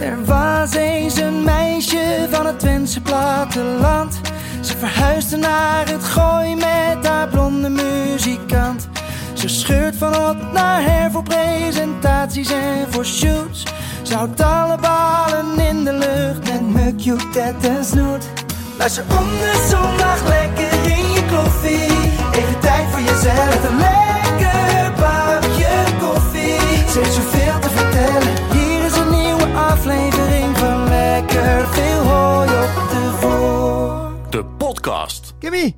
Er was eens een meisje van het Twentse platteland. Ze verhuisde naar het gooi met haar blonde muzikant. Ze scheurt van op naar her voor presentaties en voor shoots. Ze houdt alle ballen in de lucht met mukje, tet en snoet. Luister om de zondag lekker in je koffie. Even tijd voor jezelf, een lekker bakje koffie. Ze heeft zoveel te vertellen, aflevering van Lekker Veel Hooi op de voor. De podcast. Kimmy,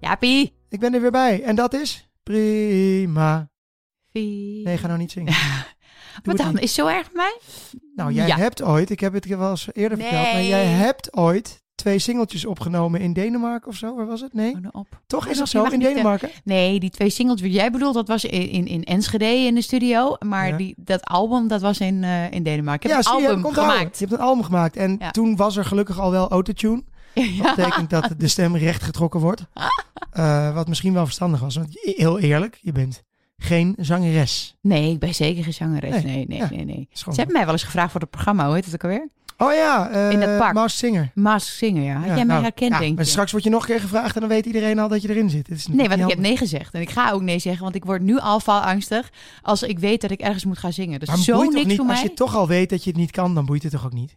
Jaapie. ik ben er weer bij. En dat is prima. Vie- Nee, ga nou niet zingen. Wat dan? niet. Is zo erg voor mij? Nou, jij Ja. hebt ooit, ik heb het wel eens eerder verteld, maar Nee. jij hebt ooit twee singeltjes opgenomen in Denemarken of zo. Waar was het? Nee? Nou op. Toch is dat zo in eh, Denemarken? Nee, die twee singles die jij bedoelt, dat was in, in, in Enschede in de studio. Maar Ja. die, dat album, dat was in, eh, in Denemarken. Ik heb zie een album gemaakt. Je hebt een album gemaakt. En Ja. toen was er gelukkig al wel autotune. Dat Ja. betekent dat de stem recht getrokken wordt. Eh, wat misschien wel verstandig was. Want heel eerlijk, je bent geen zangeres. Nee, ik ben zeker geen zangeres. Nee. Nee, nee, Ja. nee, nee. Ze hebben mij wel eens gevraagd voor het programma. Hoe heet het ook alweer? Oh ja, In dat pak. Maas Singer. Singer, ja. Had Ja, jij mij nou, herkend, ja, denk maar je? straks word je nog een keer gevraagd en dan weet iedereen al dat je erin zit. Het is Nee, want ik heb nee gezegd. En ik ga ook nee zeggen, want ik word nu al angstig als ik weet dat ik ergens moet gaan zingen. Dus Maar zo niks niet, voor als mij. je toch al weet dat je het niet kan, dan boeit het toch ook niet?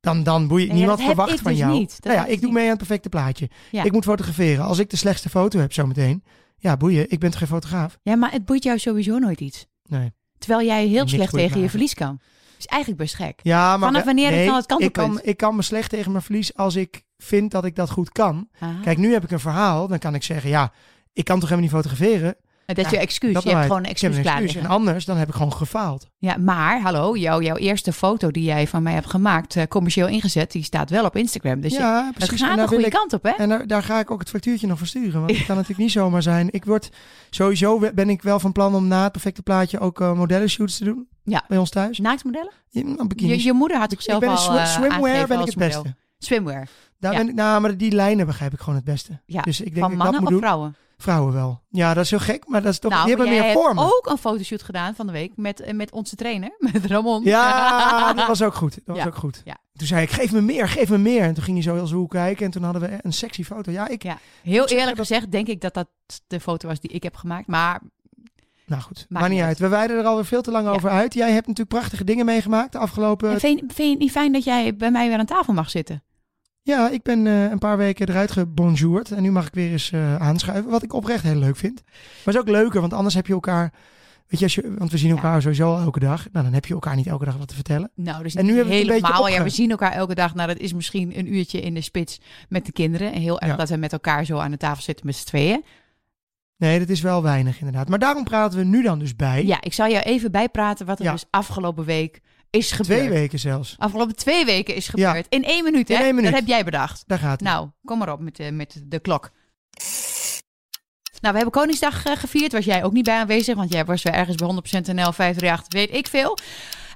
Dan, dan boeit Nee, niemand verwacht ik van dus jou. niet. Nou ja, ik ik doe mee aan het perfecte plaatje. Ja. Ik moet fotograferen. Als ik de slechtste foto heb zometeen, ja boeien, ik ben toch geen fotograaf? Ja, maar het boeit jou sowieso nooit iets. Nee. Terwijl jij heel Niks slecht tegen je verlies kan. Is eigenlijk best gek. Ja, maar Vanaf wanneer nee, dan het ik kan, ik kan me slecht tegen mijn verlies als ik vind dat ik dat goed kan. Ah. Kijk, nu heb ik een verhaal, dan kan ik zeggen, ja, ik kan toch helemaal niet fotograferen? Dat ja, je excuus. Dat je hebt gewoon een Ik excuus klaar En anders, dan heb ik gewoon gefaald. Ja, maar hallo, jou, jouw eerste foto die jij van mij hebt gemaakt, eh, commercieel ingezet, die staat wel op Instagram. Dus je, ja, dat precies. gaat de goede ik, kant op, hè? En daar, daar ga ik ook het factuurtje nog voor sturen. Want het kan natuurlijk niet zomaar zijn. Ik word sowieso ben ik wel van plan om na het perfecte plaatje ook eh modellenshoots te doen. Ja. Bij ons thuis. Naaktmodellen? Ja, nou, Je, je moeder had ik zichzelf ben in al eh, swimwear ben ik het beste. Swimwear, Daar ja. ben ik, nou, maar die lijnen begrijp ik gewoon het beste. ja. Dus ik denk van dat ik dat mannen moet of doen. Vrouwen? Wel. Ja, dat is heel gek, maar dat is toch, nou, die hebben jij meer hebt vormen. ook een fotoshoot gedaan van de week met, eh, met onze trainer, met Ramon. Ja, dat was ook goed. Dat was Ja. ook goed. Ja. Toen zei ik, geef me meer, geef me meer. En toen ging hij zo heel zo kijken en toen hadden we een sexy foto. Ja, ik, Ja. Heel zeggen eerlijk dat- gezegd denk ik dat dat de foto was die ik heb gemaakt. Maar nou goed, Maakt maar niet uit. We wijden er alweer veel te lang Ja. over uit. Jij hebt natuurlijk prachtige dingen meegemaakt de afgelopen... En vind, vind je het niet fijn dat jij bij mij weer aan tafel mag zitten? Ja, ik ben eh, een paar weken eruit gebonjourd en nu mag ik weer eens eh, aanschuiven. Wat ik oprecht heel leuk vind. Maar is ook leuker, want anders heb je elkaar... Weet je, als je want we zien elkaar sowieso elke dag. Nou, dan heb je elkaar niet elke dag wat te vertellen. Nou, dus En nu niet hebben we het helemaal. Ja, we zien elkaar elke dag. Nou, dat is misschien een uurtje in de spits met de kinderen. En heel erg Ja. dat we met elkaar zo aan de tafel zitten met z'n tweeën. Nee, dat is wel weinig inderdaad. Maar daarom praten we nu dan dus bij. Ja, ik zal jou even bijpraten wat er Ja. dus afgelopen week is gebeurd. Twee weken zelfs. Afgelopen twee weken is Ja. gebeurd. In één minuut, hè? In één minuut. Dat heb jij bedacht. Daar gaat het. Nou, kom maar op met de, met de klok. Nou, we hebben Koningsdag eh, gevierd. Was jij ook niet bij aanwezig, want jij was weer ergens bij 100% NL 538, weet ik veel.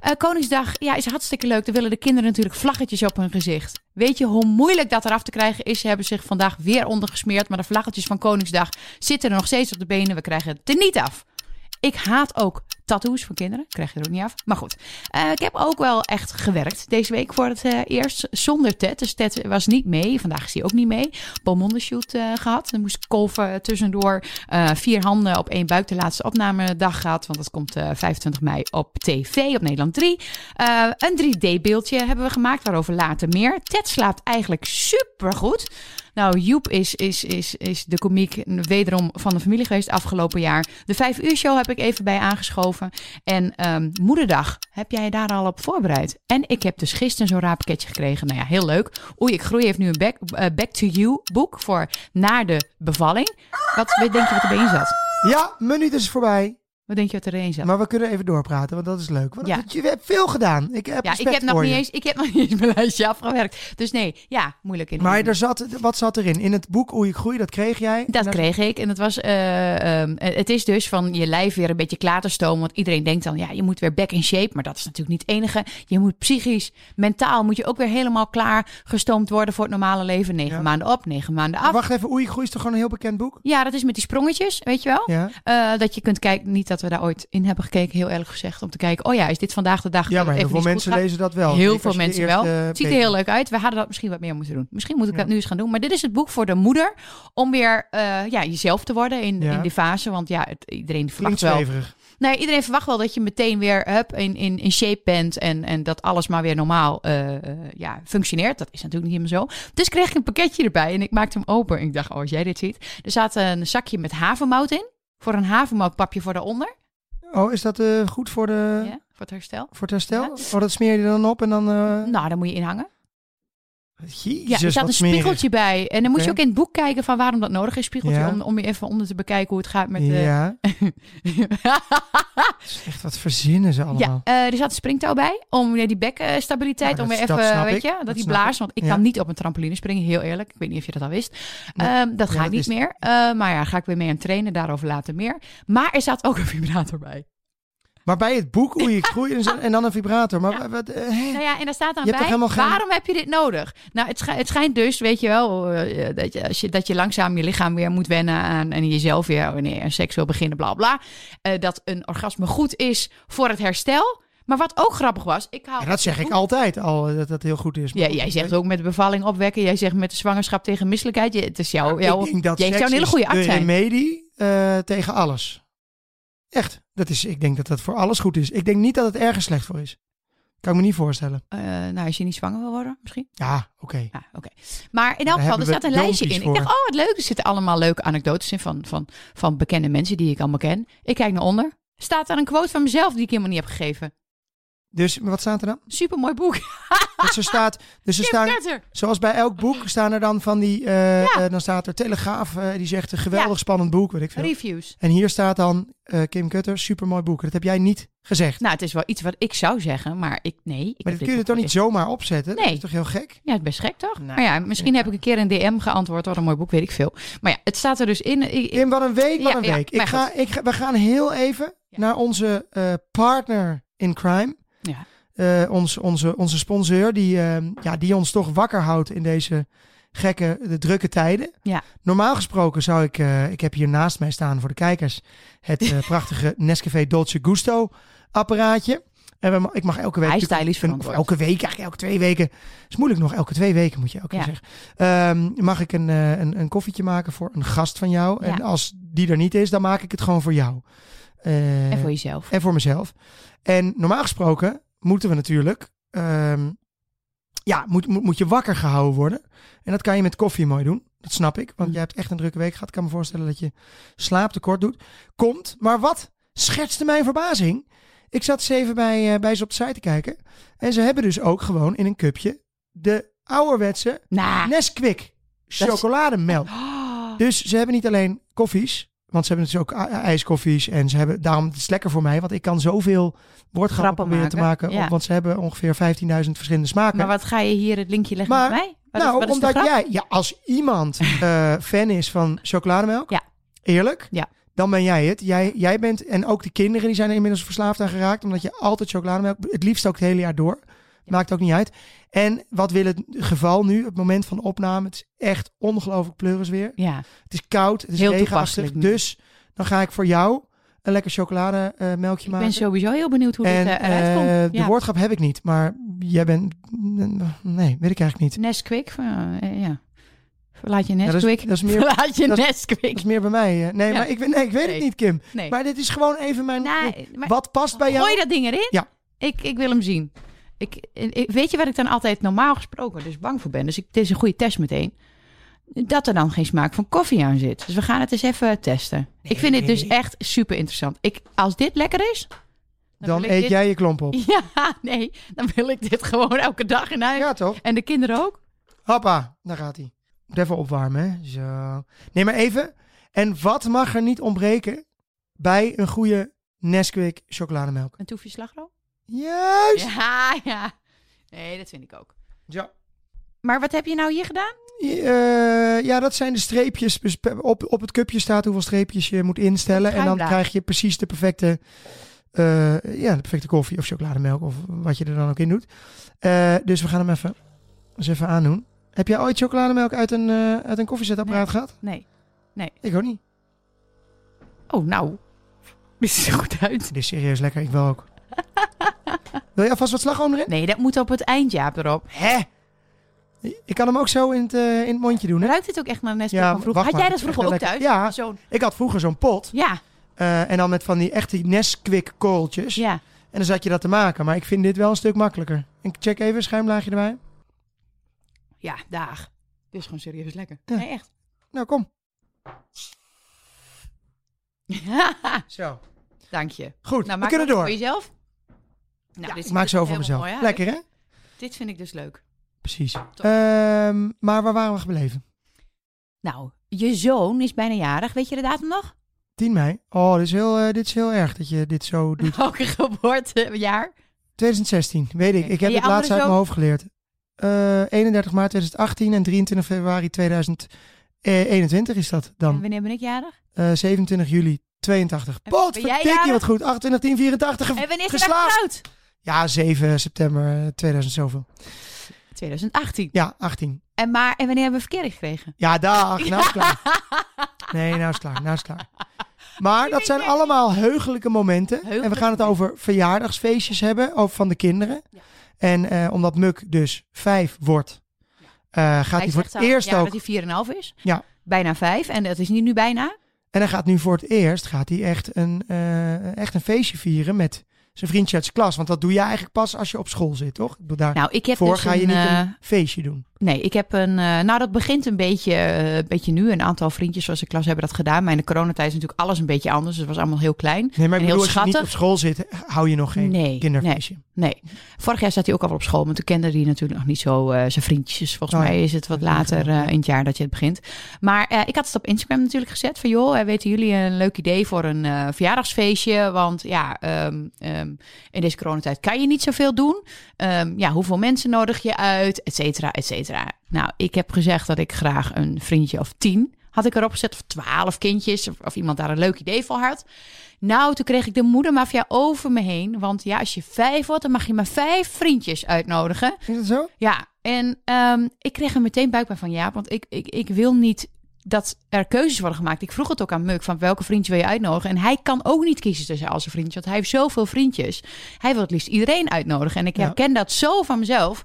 Eh, Koningsdag ja, is hartstikke leuk. Dan willen de kinderen natuurlijk vlaggetjes op hun gezicht. Weet je hoe moeilijk dat eraf te krijgen is? Ze hebben zich vandaag weer ondergesmeerd, maar de vlaggetjes van Koningsdag zitten er nog steeds op de benen. We krijgen het er niet af. Ik haat ook tattoos voor kinderen. Krijg je er ook niet af. Maar goed, Eh, ik heb ook wel echt gewerkt deze week voor het eh, eerst zonder Ted. Dus Ted was niet mee. Vandaag is hij ook niet mee. Balmondenshoot eh gehad. Dan moest ik kolven tussendoor. Vier handen op één buik. De laatste opnamedag gehad. Want dat komt eh, 25 mei op tv op Nederland 3. Eh, een 3D-beeldje hebben we gemaakt. Waarover later meer. Ted slaapt eigenlijk supergoed. Nou, Joep is, is, is, is de komiek wederom van de familie geweest afgelopen jaar. De vijf uur show heb ik even bij aangeschoven. En ehm, moederdag, heb jij je daar al op voorbereid? En ik heb dus gisteren zo'n raar pakketje gekregen. Nou ja, heel leuk. Oei, ik groei heeft nu een back, eh, back to You boek voor na de bevalling. Wat denk je wat erin zat? Ja, minuut is voorbij. Wat denk je wat erin zat? Maar we kunnen even doorpraten, want dat is leuk. Want Ja. je hebt veel gedaan. Ik heb Ja, ik heb, nog niet je. eens, ik heb nog niet eens mijn lijstje afgewerkt. Dus nee, ja, moeilijk in. Maar er zat, wat zat erin? In het boek Hoe je groeit, dat kreeg jij. Dat kreeg ik. En het was, eh, ehm, het is dus van je lijf weer een beetje klaar te stomen. Want iedereen denkt dan, ja, je moet weer back in shape. Maar dat is natuurlijk niet het enige. Je moet psychisch, mentaal, moet je ook weer helemaal klaar gestoomd worden voor het normale leven. Negen Ja. maanden op, negen maanden af. Wacht even, Hoe je groeit is toch gewoon een heel bekend boek? Ja, dat is met die sprongetjes, weet je wel? Ja. Eh, dat je kunt kijken, niet dat we daar ooit in hebben gekeken, heel eerlijk gezegd. Om te kijken, oh ja, is dit vandaag de dag? Ja, maar heel veel mensen lezen dat wel. Heel veel mensen wel. Het ziet er heel leuk uit. We hadden dat misschien wat meer moeten doen. Misschien moet ik dat nu eens gaan doen. Maar dit is het boek voor de moeder. Om weer eh, ja, jezelf te worden in, Ja. in die fase. Want ja, het, iedereen verwacht wel. Nee, iedereen verwacht wel dat je meteen weer hup, in, in, in shape bent. En, en dat alles maar weer normaal eh, eh, ja, functioneert. Dat is natuurlijk niet helemaal zo. Dus kreeg ik een pakketje erbij. En ik maakte hem open. En ik dacht, oh, als jij dit ziet. Er zat een zakje met havermout in. Voor een havermoutpapje voor daaronder. Oh, is dat eh, goed voor, de, Ja, voor het herstel. voor het herstel? Ja. Oh, dat smeer je dan op en dan... eh Nou, daar moet je inhangen. Jezus, Ja, er zat een spiegeltje bij. En dan moet je ook in het boek kijken van waarom dat nodig is. Spiegeltje Ja. om, om je even onder te bekijken hoe het gaat met de... Ja, is echt wat verzinnen ze allemaal. ja, eh, er zat een springtouw bij om weer die bekkenstabiliteit, Ja, om weer even, weet ik. je, dat, Dat die blaas. Want ik kan niet op een trampoline springen, heel eerlijk. Ik weet niet of je dat al wist. Ehm, dat ga ik niet is- meer. Eh, maar ja, ga ik weer mee aan trainen, daarover later meer. Maar er zat ook een vibrator bij. Maar bij het boek hoe je groeit en, zo- en dan een vibrator. Maar Ja. wat, eh, hè? Nou ja, en daar staat dan Je bij, geen- waarom heb je dit nodig? Nou, het, schij- het schijnt dus, weet je wel, eh, dat, je, als je, dat je langzaam je lichaam weer moet wennen aan en jezelf weer, wanneer je seks wil beginnen, bla bla. Eh, dat een orgasme goed is voor het herstel. Maar wat ook grappig was, ik haal... Ja, dat zeg ik altijd al, eh, dat dat heel goed is. Ja, jij zegt ook met de bevalling opwekken. Jij zegt met de zwangerschap tegen misselijkheid. Je, het is jouw, ik denk dat jij zou een hele goede arts de zijn. remedie eh, tegen alles. Echt. Dat is, ik denk dat dat voor alles goed is. Ik denk niet dat het ergens slecht voor is. Kan ik me niet voorstellen. Eh, nou, als je niet zwanger wil worden, misschien. Ja, oké. Ja, oké. Maar in elk geval, er staat een lijstje in. Ik dacht, oh, wat leuk. Er zitten allemaal leuke anekdotes in van, van, van bekende mensen die ik allemaal ken. Ik kijk naar onder. Staat daar een quote van mezelf die ik helemaal niet heb gegeven. Dus wat staat er dan? Super mooi boek. Dus er staat, dus er staan, zoals bij elk boek staan er dan van die, eh, Ja. eh, dan staat er Telegraaf, eh, die zegt een geweldig Ja. spannend boek, weet ik veel. Reviews. En hier staat dan Kim Kutter, supermooi boek. Dat heb jij niet gezegd. Nou, het is wel iets wat ik zou zeggen, maar ik, nee. Ik maar dat kun je toch niet zomaar opzetten? Dat Nee. is toch heel gek? Ja, het is best gek toch? Nou, maar ja, misschien heb ik een keer een DM geantwoord. Wat een mooi boek, weet ik veel. Maar ja, het staat er dus in. Ik- Kim, wat een week, wat een week. ik ga, ik ga, we gaan heel even naar onze partner in crime. Ja. Eh, ons, onze, onze sponsor, die, eh, ja, die ons toch wakker houdt in deze gekke, de drukke tijden. Ja. Normaal gesproken zou ik, eh, ik heb hier naast mij staan voor de kijkers, het eh, prachtige Nescafé Dolce Gusto apparaatje. En we, ik mag elke week... Hij stylish een- of elke week, eigenlijk elke twee weken. is moeilijk nog, elke twee weken moet je elke Ja. keer zeggen. Ehm, mag ik een, een, een koffietje maken voor een gast van jou? Ja. En als die er niet is, dan maak ik het gewoon voor jou. En voor jezelf. en voor mezelf. En normaal gesproken moeten we natuurlijk... ehm, ja, moet, moet, moet je wakker gehouden worden. En dat kan je met koffie mooi doen. Dat snap ik, want Mm. jij hebt echt een drukke week gehad. Ik kan me voorstellen dat je slaaptekort doet. Komt, maar wat schetste mijn verbazing? Ik zat eens even bij, eh, bij ze op de site te kijken. En ze hebben dus ook gewoon in een cupje de ouderwetse. Nesquik chocolademelk. Dus ze hebben niet alleen koffies, want ze hebben dus ook ijskoffies. En ze hebben, daarom het is lekker voor mij, want ik kan zoveel woordgrappen Grappen proberen te maken. maken, ja. op- want ze hebben ongeveer 15.000 verschillende smaken. maar wat ga je hier het linkje leggen Maar- met mij? Wat nou, is, is omdat jij, ja, als iemand eh, fan is van chocolademelk, Ja. eerlijk, Ja. dan ben jij het. Jij, jij bent, en ook de kinderen die zijn er inmiddels verslaafd aan geraakt, omdat je altijd chocolademelk, het liefst ook het hele jaar door. Maakt ook niet uit. En wat wil het geval nu, het moment van opname, het is echt ongelooflijk pleuris weer. Ja, Het is koud, het is Heel regenachtig. Dus dan ga ik voor jou een lekker chocolademelkje ik maken. ben sowieso heel benieuwd hoe en dit eh, eruit eh, komt. de Ja. woordgrap heb ik niet, maar jij bent... Nee, weet ik eigenlijk niet. Nesquik, eh, ja. Verlaat je Ja, dat, is, Nesquik. dat, is meer, Verlaat je dat is- Nesquik. dat is meer bij mij. eh. Nee, Ja. maar ik, weet- nee, ik weet Nee. het niet, Kim. Nee. Maar dit is gewoon even mijn... Nee, wat past bij jou? gooi dat ding erin. Ja. Ik, ik wil hem zien. Ik, ik, weet je wat ik dan altijd normaal gesproken dus bang voor ben? Dus ik, dit is een goede test meteen. Dat er dan geen smaak van koffie aan zit. Dus we gaan het eens even testen. Ik vind dit dus echt super interessant. Ik, als dit lekker is... Dan eet dit- jij je klomp op. Ja, nee. Dan wil ik dit gewoon elke dag in huis. Ja, toch? En de kinderen ook. Hoppa, daar gaat hij. Moet even opwarmen, hè. Zo. Nee, maar even. En wat mag er niet ontbreken bij een goede Nesquik chocolademelk? Een toefje slagroom? Juist! Ja, ja. Nee, dat vind ik ook. Ja. Maar wat heb je nou hier gedaan? Eh, ja, dat zijn de streepjes. Dus Op, op het cupje staat hoeveel streepjes je moet instellen. En dan krijg je precies de perfecte, eh, ja, de perfecte koffie of chocolademelk of wat je er dan ook in doet. Eh, dus we gaan hem even, eens even aandoen. Heb jij ooit chocolademelk uit een, uit een koffiezetapparaat gehad? Nee. Ik ook niet. Oh, nou. Dit ziet er goed uit. Dit is serieus lekker, ik wil ook. wil je alvast wat slagroom erin? Nee, dat moet op het eind, Jaap, erop. Hè? Ik kan hem ook zo in het, eh, in het mondje doen, hè? Ruikt dit ook echt naar Nesquik Ja, van vroeger? Had jij dat het vroeger ook thuis? Zo'n, Ik had vroeger zo'n pot. ja, eh, en dan met van die echte Nesquik korreltjes. ja. En dan zat je dat te maken. Maar ik vind dit wel een stuk makkelijker. Ik check even een schuimlaagje erbij. Ja, daag. Dit is gewoon serieus lekker. Ja. Nee, echt. Nou, kom. Zo. Dank je. Goed, Nou, we kunnen door. voor jezelf. Nou, Ja, ik maak zo voor mezelf. mooi. Lekker, hè? Dit vind ik dus leuk. Precies. Ehm, maar waar waren we gebleven? Nou, je zoon is bijna jarig. Weet je de datum nog? 10 mei. Oh, dit is heel, eh, dit is heel erg dat je dit zo doet. Welke geboortejaar? 2016, weet ik. Ik En heb het laatst uit mijn hoofd geleerd. Eh 31 maart 2018 en 23 februari 2021 is dat En dan. wanneer ben ik jarig? Eh 27 juli 82. En ben Pot, je wat goed. 28 10 84. En wanneer is hij geslaagd. Ja, 7 september eh, 2000 zoveel. 2018. Ja, 18. En, maar, en wanneer hebben we verkering gekregen? Ja, dag. Nou is klaar. Nee, nou is klaar. Nou is klaar. Maar dat zijn allemaal heugelijke momenten. En we gaan het over verjaardagsfeestjes hebben over van de kinderen. Ja. En eh, omdat Muk dus vijf wordt, eh, gaat hij, voor het al eerst ja, ook. dat hij 4,5 is. Ja. Bijna 5. En dat is niet nu bijna. En hij gaat nu voor het eerst gaat hij echt, een, eh, echt een feestje vieren met zijn vriendje uit zijn klas. Want dat doe je eigenlijk pas als je op school zit, toch? Ik daarvoor Nou, ik heb dus ga je niet eh, een feestje doen. Nee, ik heb een. eh, nou, dat begint een beetje, eh, een beetje nu. Een aantal vriendjes zoals de klas hebben dat gedaan. Maar in de coronatijd is natuurlijk alles een beetje anders. Dus het was allemaal heel klein. Nee, maar ik en heel bedoel, als je niet schattig. op school zit, hou je nog geen Nee, kinderfeestje. Nee. Vorig jaar zat hij ook al op school. Maar toen kende hij natuurlijk nog niet zo eh, zijn vriendjes. Volgens Oh mij is het wat later in het jaar dat je het begint. Maar ik had het op Instagram natuurlijk gezet. Van joh, weten jullie een leuk idee voor een verjaardagsfeestje? Want ja, ehm, ehm, in deze coronatijd kan je niet zoveel doen. Ehm, ja, hoeveel mensen nodig je uit? Et cetera, et cetera. Nou, ik heb gezegd dat ik graag een vriendje of tien had ik erop gezet. Of twaalf kindjes. Of, of iemand daar een leuk idee voor had. Nou, toen kreeg ik de moedermafia over me heen. Want ja, als je vijf wordt, dan mag je maar vijf vriendjes uitnodigen. Is dat zo? Ja, en ehm, ik kreeg er meteen buikpijn van ja, want ik, ik, ik wil niet dat er keuzes worden gemaakt. Ik vroeg het ook aan Muk van welke vriendje wil je uitnodigen. En hij kan ook niet kiezen tussen al zijn vriendjes, want hij heeft zoveel vriendjes. Hij wil het liefst iedereen uitnodigen. En ik Ja. herken dat zo van mezelf.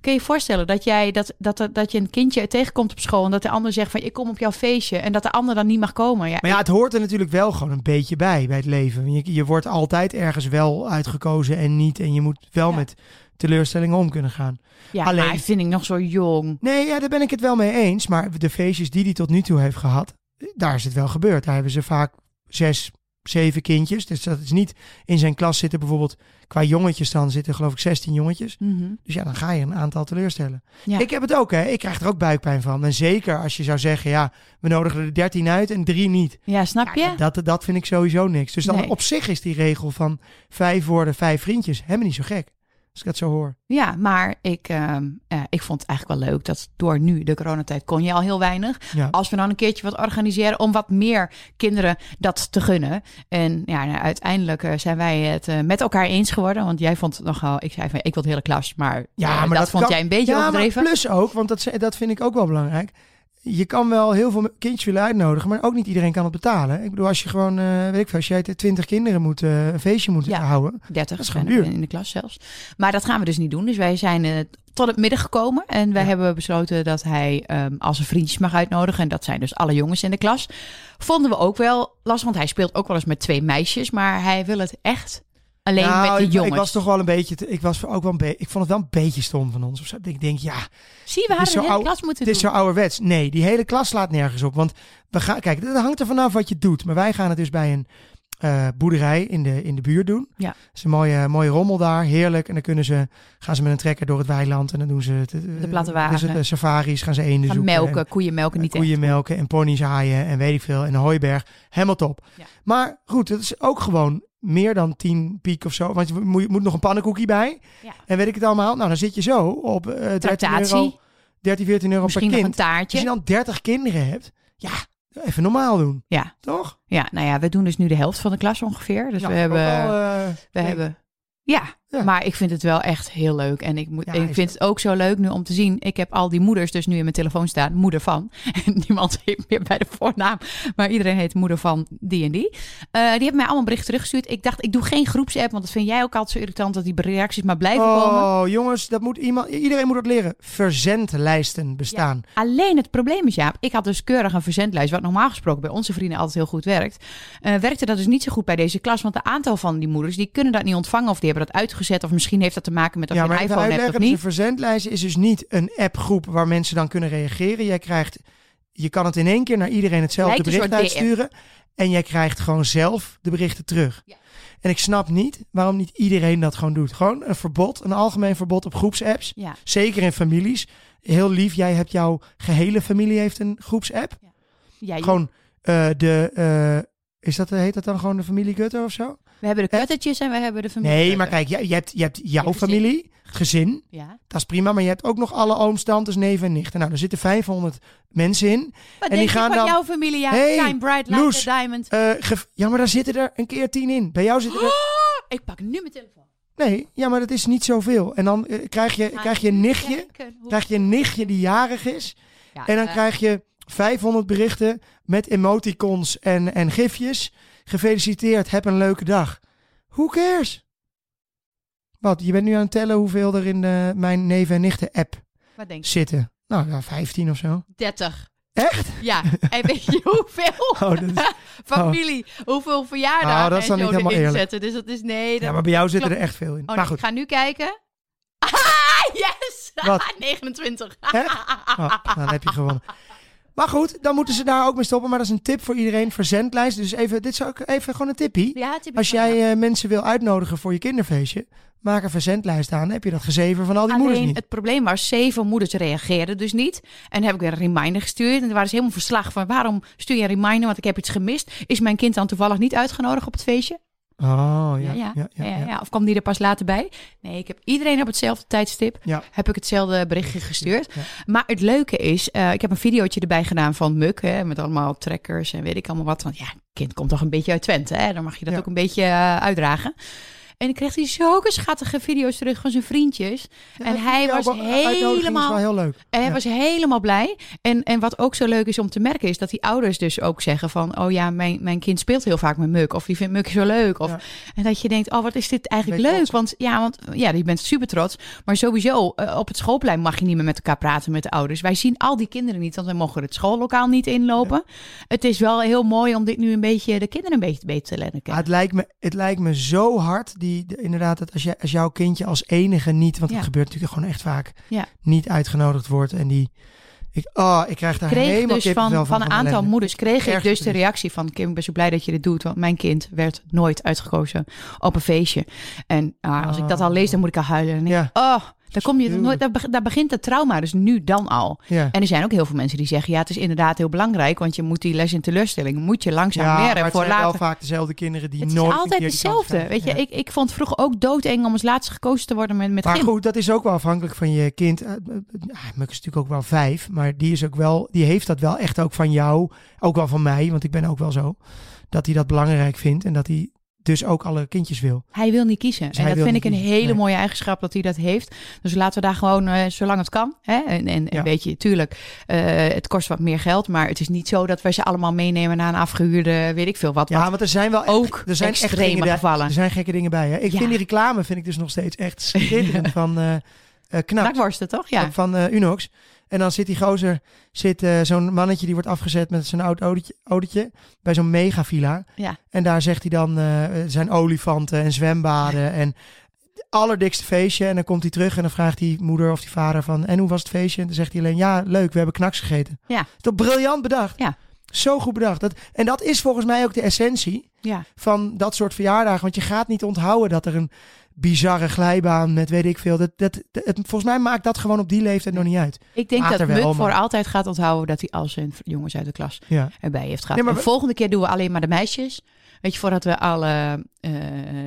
Kun je je voorstellen dat, jij, dat, dat, dat je een kindje tegenkomt op school en dat de ander zegt van ik kom op jouw feestje en dat de ander dan niet mag komen? Ja, Maar ja, het hoort er natuurlijk wel gewoon een beetje bij, bij het leven. Je, je wordt altijd ergens wel uitgekozen en niet. En je moet wel Ja. met teleurstellingen om kunnen gaan. ja alleen- maar vind ik nog zo jong. Nee, ja, daar ben ik het wel mee eens. Maar de feestjes die hij tot nu toe heeft gehad, daar is het wel gebeurd. Daar hebben ze vaak zes, zeven kindjes. Dus dat is niet in zijn klas zitten bijvoorbeeld, qua jongetjes dan zitten geloof ik 16 jongetjes. Mhm. Dus ja, dan ga je een aantal teleurstellen. Ja. Ik heb het ook, hè. Ik krijg er ook buikpijn van. En zeker als je zou zeggen, ja, we nodigen er 13 uit en drie niet. ja, snap je? Ja, dat, dat vind ik sowieso niks. Dus dan Nee. op zich is die regel van vijf woorden, vijf vriendjes helemaal niet zo gek. Als ik dat zo hoor. Ja, maar ik, ehm, eh, ik vond het eigenlijk wel leuk dat door nu de coronatijd kon je al heel weinig. Ja. Als we dan een keertje wat organiseren om wat meer kinderen dat te gunnen. En ja, nou, uiteindelijk eh, zijn wij het eh, met elkaar eens geworden. Want jij vond het nogal, ik zei van ik wil de hele klas, maar, Ja, maar dat, dat vond kan- jij een beetje ja, overdreven. plus ook, want dat, dat vind ik ook wel belangrijk. Je kan wel heel veel kindjes willen uitnodigen, maar ook niet iedereen kan het betalen. Ik bedoel, als je gewoon, eh, weet ik veel, als jij 20 kinderen moet, eh, een feestje moet Ja. houden. 30 Dat is gewoon duur. in de klas zelfs. Maar dat gaan we dus niet doen. Dus wij zijn eh, tot het midden gekomen. En wij Ja. hebben besloten dat hij ehm, als zijn vriendjes mag uitnodigen. En dat zijn dus alle jongens in de klas. Vonden we ook wel lastig, want hij speelt ook wel eens met twee meisjes. Maar hij wil het echt alleen Nou, met de ik, jongens. ik was toch wel een beetje, te- ik was ook wel een beetje, ik vond het wel een beetje stom van ons. Of zo. Ik denk, ja, Zie, we hadden de hele klas moeten Het is doen. zo ouderwets. Nee, die hele klas slaat nergens op. Want we gaan, kijk, dat hangt er vanaf wat je doet. Maar wij gaan het dus bij een eh, boerderij in de, in de buurt doen. Ja. Het is een mooie, mooie rommel daar, heerlijk. En dan kunnen ze, gaan ze met een trekker door het weiland en dan doen ze het, eh, De platte wat is het, wagen. eh, safaris, gaan ze eenden Gaan zoeken. melken, en- koeien melken, niet koeien echt. melken en ponies haaien en weet ik veel. En een hooiberg. Helemaal top. Ja. Maar goed, het is ook gewoon meer dan 10 piek of zo. Want je moet, je moet nog een pannenkoekie bij. Ja. En weet ik het allemaal. Nou, dan zit je zo op eh 13 Tractatie, euro, 13, 14 euro misschien per nog een kind. Als taartje. je dan 30 kinderen hebt, ja, even normaal doen. Ja. Toch? Ja, nou ja, we doen dus nu de helft van de klas ongeveer. Dus Ja, we hebben... wel, eh, we nee. hebben... Ja, Ja. Maar ik vind het wel echt heel leuk. En ik, moet, Ja, ik vind het ook zo leuk nu om te zien. Ik heb al die moeders dus nu in mijn telefoon staan. Moeder van. En niemand heeft meer bij de voornaam. Maar iedereen heet moeder van die en die. Eh, die hebben mij allemaal berichten teruggestuurd. Ik dacht, ik doe geen groepsapp. Want dat vind jij ook altijd zo irritant. Dat die reacties maar blijven komen. Oh, jongens, dat moet iemand, iedereen moet dat leren. Verzendlijsten bestaan. Alleen het probleem is, Jaap, ik had dus keurig een verzendlijst, wat normaal gesproken bij onze vrienden altijd heel goed werkt. Eh, werkte dat dus niet zo goed bij deze klas, want een aantal van die moeders, die kunnen dat niet ontvangen of die hebben dat uitgezet. Of misschien heeft dat te maken met Ja, je een iPhone hebt of niet. verzendlijst is dus niet een appgroep waar mensen dan kunnen reageren. Jij krijgt, je kan het in één keer naar iedereen hetzelfde bericht uitsturen. En jij krijgt gewoon zelf de berichten terug. Ja. En ik snap niet waarom niet iedereen dat gewoon doet. Gewoon een verbod, een algemeen verbod op groepsapps. Ja, Zeker in families. Heel lief, jij hebt jouw gehele familie heeft een groepsapp. ja Gewoon eh, de, eh, is dat, heet dat dan gewoon de familie Gutter of zo? We hebben de kuttetjes en we hebben de familie. Nee, maar kijk, je, je, hebt, je hebt jouw Je familie, het gezin. Ja. Dat is prima, maar je hebt ook nog alle ooms, tantes, neven en nichten. Nou, er zitten 500 mensen in. Wat die denk gaan van dan- jouw familie? Ja, Hey, shine bright Loes. a diamond. Ge- ja, maar daar zitten er een keer tien in. Bij jou zitten er... Ik pak nu mijn telefoon. Nee, ja, maar dat is niet zoveel. En dan eh, krijg, je, krijg je nichtje, hoe- krijg je een nichtje die jarig is. Ja, En dan eh, krijg je 500 berichten met emoticons en, en gifjes. Gefeliciteerd, heb een leuke dag. Who cares? Wat, je bent nu aan het tellen hoeveel er in de, mijn neven en nichten app Wat denk je? zitten. Nou ja, 15 of zo. 30. Echt? Ja, en weet je hoeveel? Oh, dat is- Familie, hoeveel verjaardagen Oh, dat is dan en niet helemaal erin eerlijk. zetten. Dus dat is nee. Dat... ja, maar bij jou zitten er echt veel in. Oh, maar nee, goed. ik ga nu kijken. Ah, yes! Wat? 29. Echt? Oh, dan heb je gewonnen. Maar goed, dan moeten ze daar ook mee stoppen. Maar dat is een tip voor iedereen. Verzendlijst. Dus even, dit is ook even gewoon een tippie. Ja, typisch Als jij eh, mensen wil uitnodigen voor je kinderfeestje, maak een verzendlijst aan. Dan heb je dat gezever van al die moeders niet. het probleem was, zeven moeders reageerden dus niet. En heb ik weer een reminder gestuurd. En er waren ze helemaal verslag van, waarom stuur je een reminder? Want ik heb iets gemist. Is mijn kind dan toevallig niet uitgenodigd op het feestje? Oh, Ja, ja. ja. ja, ja, Ja, ja. ja. Of kwam die er pas later bij? Nee, ik heb iedereen op hetzelfde tijdstip. Heb ik hetzelfde berichtje gestuurd. Maar het leuke is, eh, ik heb een videootje erbij gedaan van Muk. Hè, met allemaal trekkers en weet ik allemaal wat. Want ja, kind komt toch een beetje uit Twente. Hè? Dan mag je dat ook een beetje eh, uitdragen. En ik kreeg hij zulke schattige video's terug van zijn vriendjes. en hij was helemaal... heel leuk. En hij Ja. was helemaal blij. En, en wat ook zo leuk is om te merken, is dat die ouders dus ook zeggen van... oh ja, mijn, mijn kind speelt heel vaak met Muk. Of die vindt Muk zo leuk. Of, Ja. En dat je denkt, oh wat is dit eigenlijk leuk. trots? Want ja, want ja, je bent super trots. Maar sowieso, eh, op het schoolplein mag je niet meer met elkaar praten met de ouders. Wij zien al die kinderen niet, want wij mogen het schoollokaal niet inlopen. Het is wel heel mooi om dit nu een beetje, de kinderen een beetje beter te leren kennen. het, lijkt me, het lijkt me zo hard, die, de- inderdaad, dat als, jij, als jouw kindje als enige niet, want Ja. het gebeurt natuurlijk gewoon echt vaak, Ja. niet uitgenodigd wordt. En die, ik, oh, ik krijg daar kreeg helemaal dus van, van een aantal ellende. moeders kreeg ik dus de reactie van Kim, ik ben zo blij dat je dit doet, want mijn kind werd nooit uitgekozen op een feestje. En ah, als ik dat al lees, dan moet ik al huilen. En denk ik, oh, daar kom je nooit, daar, beg- daar begint het trauma dus nu dan al. Ja. En er zijn ook heel veel mensen die zeggen, ja, het is inderdaad heel belangrijk, want je moet die les in teleurstelling, moet je langzaam Ja, maar leren het voor zijn wel later. vaak dezelfde kinderen die Het is nooit altijd die kans hetzelfde. krijgen. Weet je, Ja. ik, ik vond vroeger ook doodeng om als laatste gekozen te worden met, met Maar gym. goed, dat is ook wel afhankelijk van je kind. Muk is natuurlijk ook wel vijf, maar die is ook wel, die heeft dat wel echt ook van jou, ook wel van mij, want ik ben ook wel zo, dat hij dat belangrijk vindt en dat hij dus ook alle kindjes wil. Hij wil niet kiezen. Dus en dat vind ik een kiezen, hele nee. mooie eigenschap dat hij dat heeft. Dus laten we daar gewoon, eh, zolang het kan. Hè? En, en, Ja. weet je, tuurlijk, eh, het kost wat meer geld. Maar het is niet zo dat wij ze allemaal meenemen naar een afgehuurde, weet ik veel wat. Ja, want er zijn wel echt, ook er zijn extreme gevallen. Er zijn gekke dingen bij. Hè? Ik Ja. vind die reclame vind ik dus nog steeds echt schitterend van eh eh Knap. knakworsten, toch? Ja. Van Unox. En dan zit die gozer, zit eh, zo'n mannetje die wordt afgezet met zijn oud autootje, autootje bij zo'n megavilla. Ja. En daar zegt hij dan eh, zijn olifanten en zwembaden en het allerdikste feestje. En dan komt hij terug en dan vraagt die moeder of die vader van en hoe was het feestje? En dan zegt hij alleen ja, leuk, we hebben knaks gegeten. Ja. Toch briljant bedacht? Ja. Zo goed bedacht. Dat, en dat is volgens mij ook de essentie ja. van dat soort verjaardagen. Want je gaat niet onthouden dat er een bizarre glijbaan met weet ik veel. Dat, dat, dat- het, volgens mij maakt dat gewoon op die leeftijd nog niet uit. Ik denk Later dat Muk voor maar- altijd gaat onthouden dat hij al zijn jongens uit de klas Ja. erbij heeft gehad. Nee, maar de volgende keer doen we alleen maar de meisjes. Weet je, voordat we alle eh,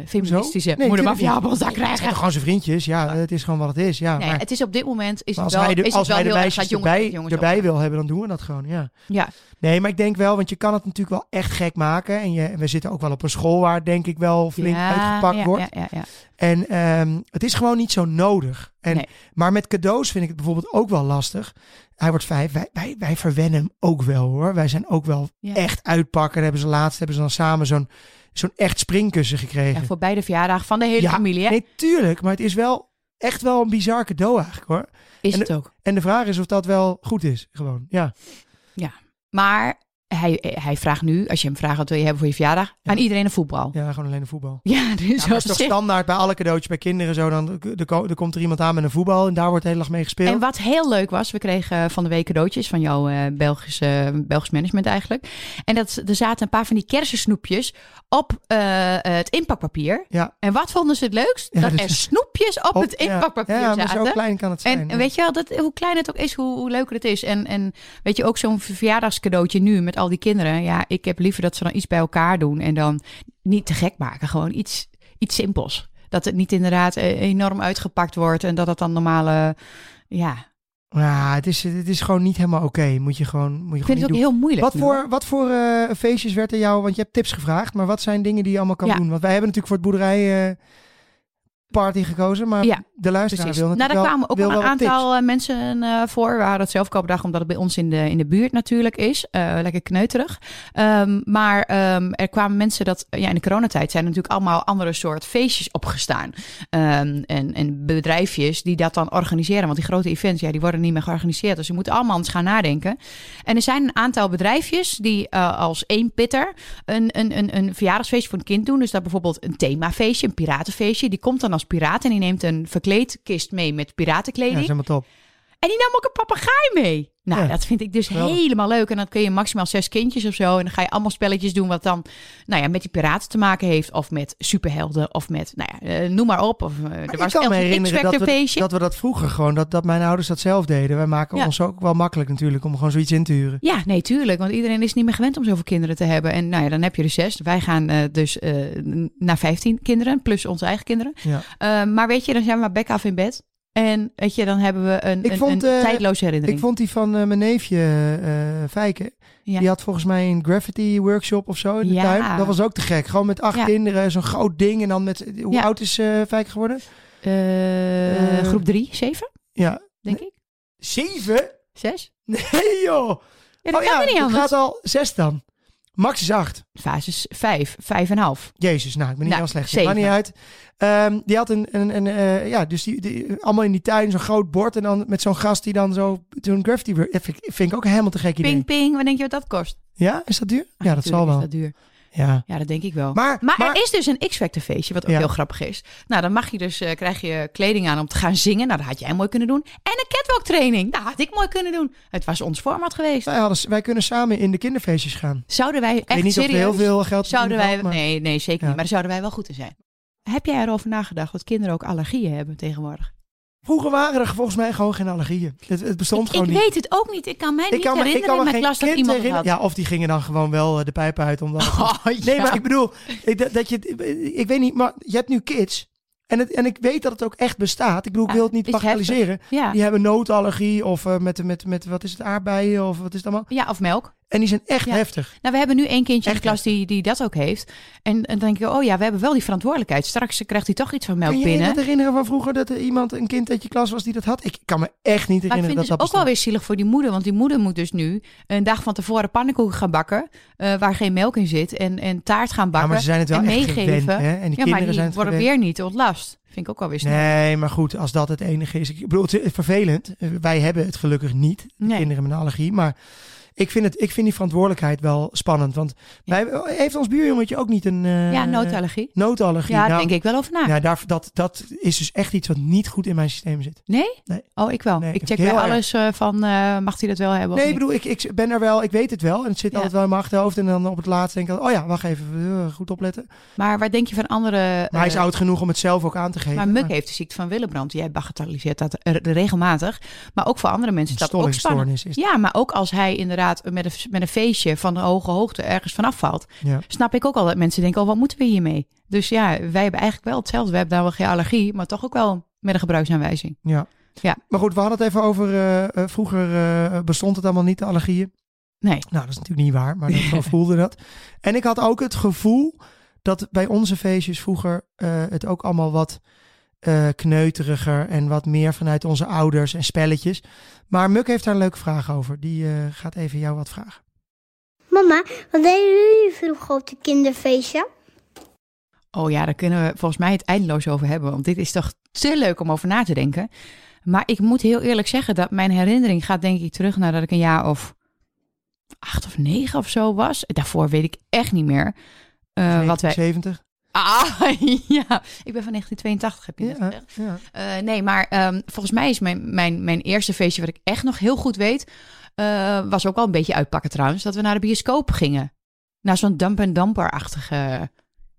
feministische Nee, ja op ons dak Het zijn krijgen. toch gewoon zijn vriendjes. Ja, het is gewoon wat het is. Ja, Nee, maar het is op dit moment is maar het als wel, hij de, is als het hij wel de heel erg meisjes erbij, jongens erbij wil hebben, dan doen we dat gewoon. Ja. Ja, Nee, maar ik denk wel, want je kan het natuurlijk wel echt gek maken. En je, we zitten ook wel op een school waar het denk ik wel flink ja, uitgepakt ja, wordt. Ja, ja, ja. En ehm, het is gewoon niet zo nodig. En, Nee. Maar met cadeaus vind ik het bijvoorbeeld ook wel lastig. Hij wordt vijf. Wij, wij, wij verwennen hem ook wel hoor. Wij zijn ook wel Ja. echt uitpakken. Hebben ze laatst hebben ze dan samen zo'n zo'n echt springkussen gekregen. Ja, voor beide verjaardagen van de hele Ja, familie. Hè? Nee, tuurlijk. Maar het is wel echt wel een bizar cadeau eigenlijk hoor. is en het ook. En de vraag is of dat wel goed is. Gewoon, ja. Maar hij, hij vraagt nu, als je hem vraagt wat wil je hebben voor je verjaardag, Ja. aan iedereen een voetbal. Ja, gewoon alleen de voetbal. Ja, dus Ja, op is toch standaard bij alle cadeautjes bij kinderen zo. Dan er, ko- er komt er iemand aan met een voetbal en daar wordt de hele dag mee gespeeld. En wat heel leuk was, we kregen van de week cadeautjes van jouw eh Belgische, Belgisch management eigenlijk. En dat, er zaten een paar van die kersensnoepjes op eh, het inpakpapier. Ja. En wat vonden ze het leukst? Dat dat er is- snoepjes op, het ja, inpakpapier Ja, maar zaten. zo klein kan het zijn. En ja. weet je wel, dat, hoe klein het ook is, hoe, hoe leuker het is. En, en weet je, ook zo'n verjaardagscadeautje nu met al die kinderen. Ja, ik heb liever dat ze dan iets bij elkaar doen en dan niet te gek maken. Gewoon iets, iets simpels. Dat het niet inderdaad eh, enorm uitgepakt wordt en dat het dan normale... Ja, Ja, het is, het is gewoon niet helemaal oké. Moet je gewoon, moet je ik vind het ook doen. heel moeilijk. Wat nu, voor, hoor. wat voor eh, feestjes werd er jou, want je hebt tips gevraagd, maar wat zijn dingen die je allemaal kan Ja. doen? Want wij hebben natuurlijk voor het boerderij eh, party gekozen, maar Ja, de luisteraar Precies. wil Nou, natuurlijk daar wel, kwamen ook wel een tips. aantal eh, mensen eh, voor. We hadden het zelf omdat het bij ons in de, in de buurt natuurlijk is. Eh, lekker kneuterig. Ehm, maar ehm, er kwamen mensen dat... Ja, in de coronatijd zijn er natuurlijk allemaal andere soort feestjes opgestaan. Ehm, en, en bedrijfjes die dat dan organiseren. Want die grote events, ja, die worden niet meer georganiseerd. Dus je moet allemaal eens gaan nadenken. En er zijn een aantal bedrijfjes die als één pitter een, een, een, een verjaardagsfeestje voor een kind doen. Dus dat bijvoorbeeld een themafeestje, een piratenfeestje. Die komt dan als piraat en die neemt een verkleedkist mee met Ja, piratenkleding. dat is helemaal top. En die nam ook een papegaai mee. Nou, Ja. dat vind ik dus Geweldig. helemaal leuk. En dan kun je maximaal zes kindjes of zo. En dan ga je allemaal spelletjes doen wat dan nou ja, met die piraten te maken heeft. Of met superhelden. Of met, nou ja, eh, noem maar op. Of, eh, Maar er ik was kan me zelfs een herinneren dat we, feestje. dat we dat vroeger gewoon, dat, dat mijn ouders dat zelf deden. Wij maken Ja. ons ook wel makkelijk natuurlijk om gewoon zoiets in te huren. Ja, nee, tuurlijk. Want iedereen is niet meer gewend om zoveel kinderen te hebben. En nou ja, dan heb je er zes. Wij gaan eh, dus naar vijftien kinderen. Plus onze eigen kinderen. Ja. Maar weet je, dan zijn we maar bek af in bed. En weet je, dan hebben we een, Ik een, vond, een eh, tijdloze herinnering. Ik vond die van eh, mijn neefje eh Fijke. Ja. Die had volgens mij een graffiti workshop of zo in de Ja. tuin. Dat was ook te gek. Gewoon met acht Ja. kinderen, zo'n groot ding. En dan met, hoe oud is Fijke geworden? Groep drie, zeven, Ja. denk ik. Zeven? Zes? Nee joh. Ja, dat oh kan ja, niet het anders. gaat al zes dan. Max is acht. Fases vijf, vijf en een half. Jezus, nou, ik ben niet Nou, heel slecht. zeven. Maakt niet uit. Ehm, die had een, een, een eh, ja, dus die, die, allemaal in die tuin, zo'n groot bord. En dan met zo'n gast die dan zo, zo'n graffiti, dat vind, ik- vind ik ook helemaal te gek idee. Ping, ping. Wat denk je wat dat kost? Ja, is dat duur? ja, dat zal wel. Is dat duur. Ja. Ja, dat denk ik wel. Maar, Maar, maar, er is dus een X-Factor feestje, wat ook Ja. heel grappig is. Nou, dan mag je dus, eh, krijg je kleding aan om te gaan zingen. Nou, dat had jij mooi kunnen doen. En een catwalk training. Nou, had ik mooi kunnen doen. Het was ons format geweest. wij, hadden, wij kunnen samen in de kinderfeestjes gaan. Zouden wij Ik echt weet niet serieus... heel veel geld Zouden wij... maar- Nee, nee, zeker Ja. niet. Maar daar zouden wij wel goed in zijn. Heb jij erover nagedacht dat kinderen ook allergieën hebben tegenwoordig? Vroeger waren er volgens mij gewoon geen allergieën. Het, het bestond Ik, gewoon ik niet. weet het ook niet. Ik kan mij niet me- herinneren in me mijn klas dat iemand had. Ja, of die gingen dan gewoon wel eh, de pijp uit. Omdat... Oh, Nee, maar ik bedoel, ik, dat, dat je, ik weet niet, maar je hebt nu kids. En, het, en ik weet dat het ook echt bestaat. Ik bedoel, ik wil het niet bagatelliseren. Ja. Die hebben noodallergie of eh, met, met, met, wat is het, aardbeien of wat is het allemaal. ja, of melk. En die zijn echt Ja. heftig. Nou, we hebben nu één kindje in de klas die, die dat ook heeft. En, en dan denk je, oh ja, we hebben wel die verantwoordelijkheid. Straks krijgt hij toch iets van melk Kun je je binnen. dat herinneren van vroeger dat er iemand, een kind uit je klas was die dat had? Ik kan me echt niet Maar ik herinneren vind dat het dat ook wel weer zielig voor die moeder. Want die moeder moet dus nu een dag van tevoren pannenkoeken gaan bakken. eh, waar geen melk in zit. En, en taart gaan Ja, bakken. maar ze zijn het wel en echt meegeven. gewend. Hè? En die ja, maar kinderen die zijn het worden gewend. weer niet ontlast. Vind ik ook wel weer snel. Nee, maar goed, als dat het enige is. Ik bedoel, het is vervelend. Wij hebben het gelukkig niet, de Nee. kinderen met een allergie. Maar ik vind, het, ik vind die verantwoordelijkheid wel spannend. Want wij, heeft ons buurjongetje ook niet een eh, ja, noodallergie. noodallergie? Ja, daar Nou, denk ik wel over na. Ja, daar, dat, dat is dus echt iets wat niet goed in mijn systeem zit. Nee? Nee. Oh, ik wel. Nee, ik check bij erg. alles eh, van, eh, mag hij dat wel hebben Nee, ik bedoel, ik, ik ben er wel, ik weet het wel. En het zit Ja. altijd wel in mijn achterhoofd. En dan op het laatst denk ik, oh ja, wacht even, goed opletten. Maar waar denk je van andere... Maar hij is oud genoeg om het zelf ook aan te geven. Maar Muk heeft de ziekte van Willebrand. Jij bagatelliseert dat regelmatig. Maar ook voor andere mensen is dat ook spannend. is Ja, maar ook als hij inderdaad met een, met een feestje van een hoge hoogte ergens vanaf valt, Ja. snap ik ook al dat mensen denken, oh, wat moeten we hiermee? Dus ja, wij hebben eigenlijk wel hetzelfde. We hebben daar wel geen allergie, maar toch ook wel met een gebruiksaanwijzing. Ja. Ja. Maar goed, we hadden het even over, eh, eh, vroeger eh, bestond het allemaal niet, de allergieën. Nee. Nou, dat is natuurlijk niet waar, maar dat, zo voelde dat. En ik had ook het gevoel dat bij onze feestjes vroeger het ook allemaal wat eh, kneuteriger en wat meer vanuit onze ouders en spelletjes. Maar Muk heeft daar een leuke vraag over. Die eh, gaat even jou wat vragen. Mama, wat deden jullie vroeger op de kinderfeestje? Oh ja, daar kunnen we volgens mij het eindeloos over hebben. Want dit is toch te leuk om over na te denken. Maar ik moet heel eerlijk zeggen dat mijn herinnering gaat denk ik terug nadat ik een jaar of acht of negen of zo was. Daarvoor weet ik echt niet meer. eh, wat wij... 70? Ah, ja. Ik ben van 1982, heb je net Ja, gezegd. ja. Eh, nee, maar ehm, volgens mij is mijn, mijn, mijn eerste feestje, wat ik echt nog heel goed weet, eh, was ook wel een beetje uitpakken trouwens, dat we naar de bioscoop gingen. Naar zo'n dump en damper-achtige.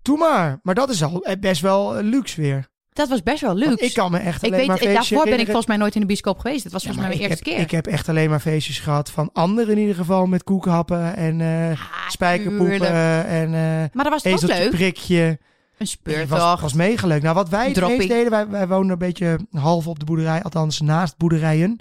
Doe maar. Maar dat is al eh, best wel luxe weer. Dat was best wel luxe. Ik kan me echt Ik alleen weet, maar feestjes daarvoor ben ik volgens mij nooit in de bioscoop geweest. Dat was Ja, volgens mij mijn ik eerste heb, keer. Ik heb echt alleen maar feestjes gehad van anderen in ieder geval met koekhappen en Ah, spijkerpoepen tuurlijk. en eh Maar dat was toch leuk? prikje. Een speurtocht. was, was mega leuk. Nou, wat wij het meest deden, wij, wij woonden een beetje half op de boerderij, althans naast boerderijen.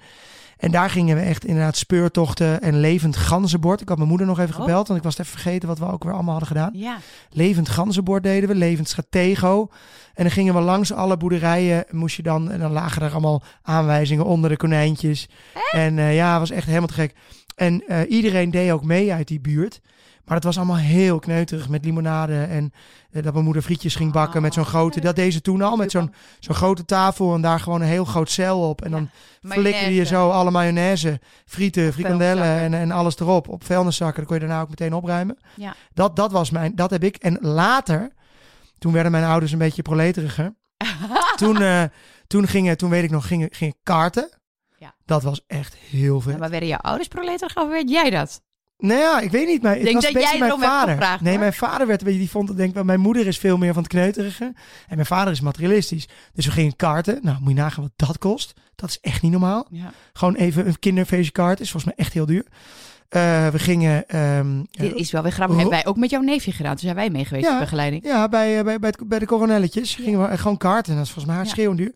En daar gingen we echt inderdaad speurtochten en levend ganzenbord. Ik had mijn moeder nog even Oh. gebeld, want ik was even vergeten wat we ook weer allemaal hadden gedaan. Ja. Levend ganzenbord deden we, levend stratego. En dan gingen we langs alle boerderijen, moest je dan, en dan lagen er allemaal aanwijzingen onder de konijntjes. En eh, ja, het was echt helemaal te gek. En eh, iedereen deed ook mee uit die buurt. Maar het was allemaal heel kneuterig met limonade. En eh, dat mijn moeder frietjes ging bakken met zo'n grote. Dat deed ze toen al met zo'n zo'n grote tafel. En daar gewoon een heel groot cel op. En dan flikkerde je zo alle mayonaise, frieten, frikandellen en, en alles erop. Op vuilniszakken. Dan kon je daarna ook meteen opruimen. Ja. Dat, dat was mijn, dat heb ik. En later, toen werden mijn ouders een beetje proleteriger. toen, eh, toen gingen, toen weet ik nog, gingen, gingen kaarten. Ja. Dat was echt heel veel. Ja, maar werden jouw ouders proleterig of werd jij dat? Nou ja, ik weet niet, maar het denk was dat jij mijn vader. gevraagd, nee, hoor. mijn vader werd, weet je, die vond denk ik, wel- mijn moeder is veel meer van het kneuterige en mijn vader is materialistisch. Dus we gingen kaarten. Nou, moet je nagaan wat dat kost. Dat is echt niet normaal. Ja. Gewoon even een kinderfeestje kaart is volgens mij echt heel duur. Eh, we gingen ehm, Dit is wel weer grappig. Hebben wij ook met jouw neefje gedaan. Toen zijn wij mee geweest Ja. in begeleiding. Ja, bij, eh, bij, bij, het- bij de coronelletjes gingen we eh, gewoon kaarten. Dat is volgens mij Ja. hartstikke duur.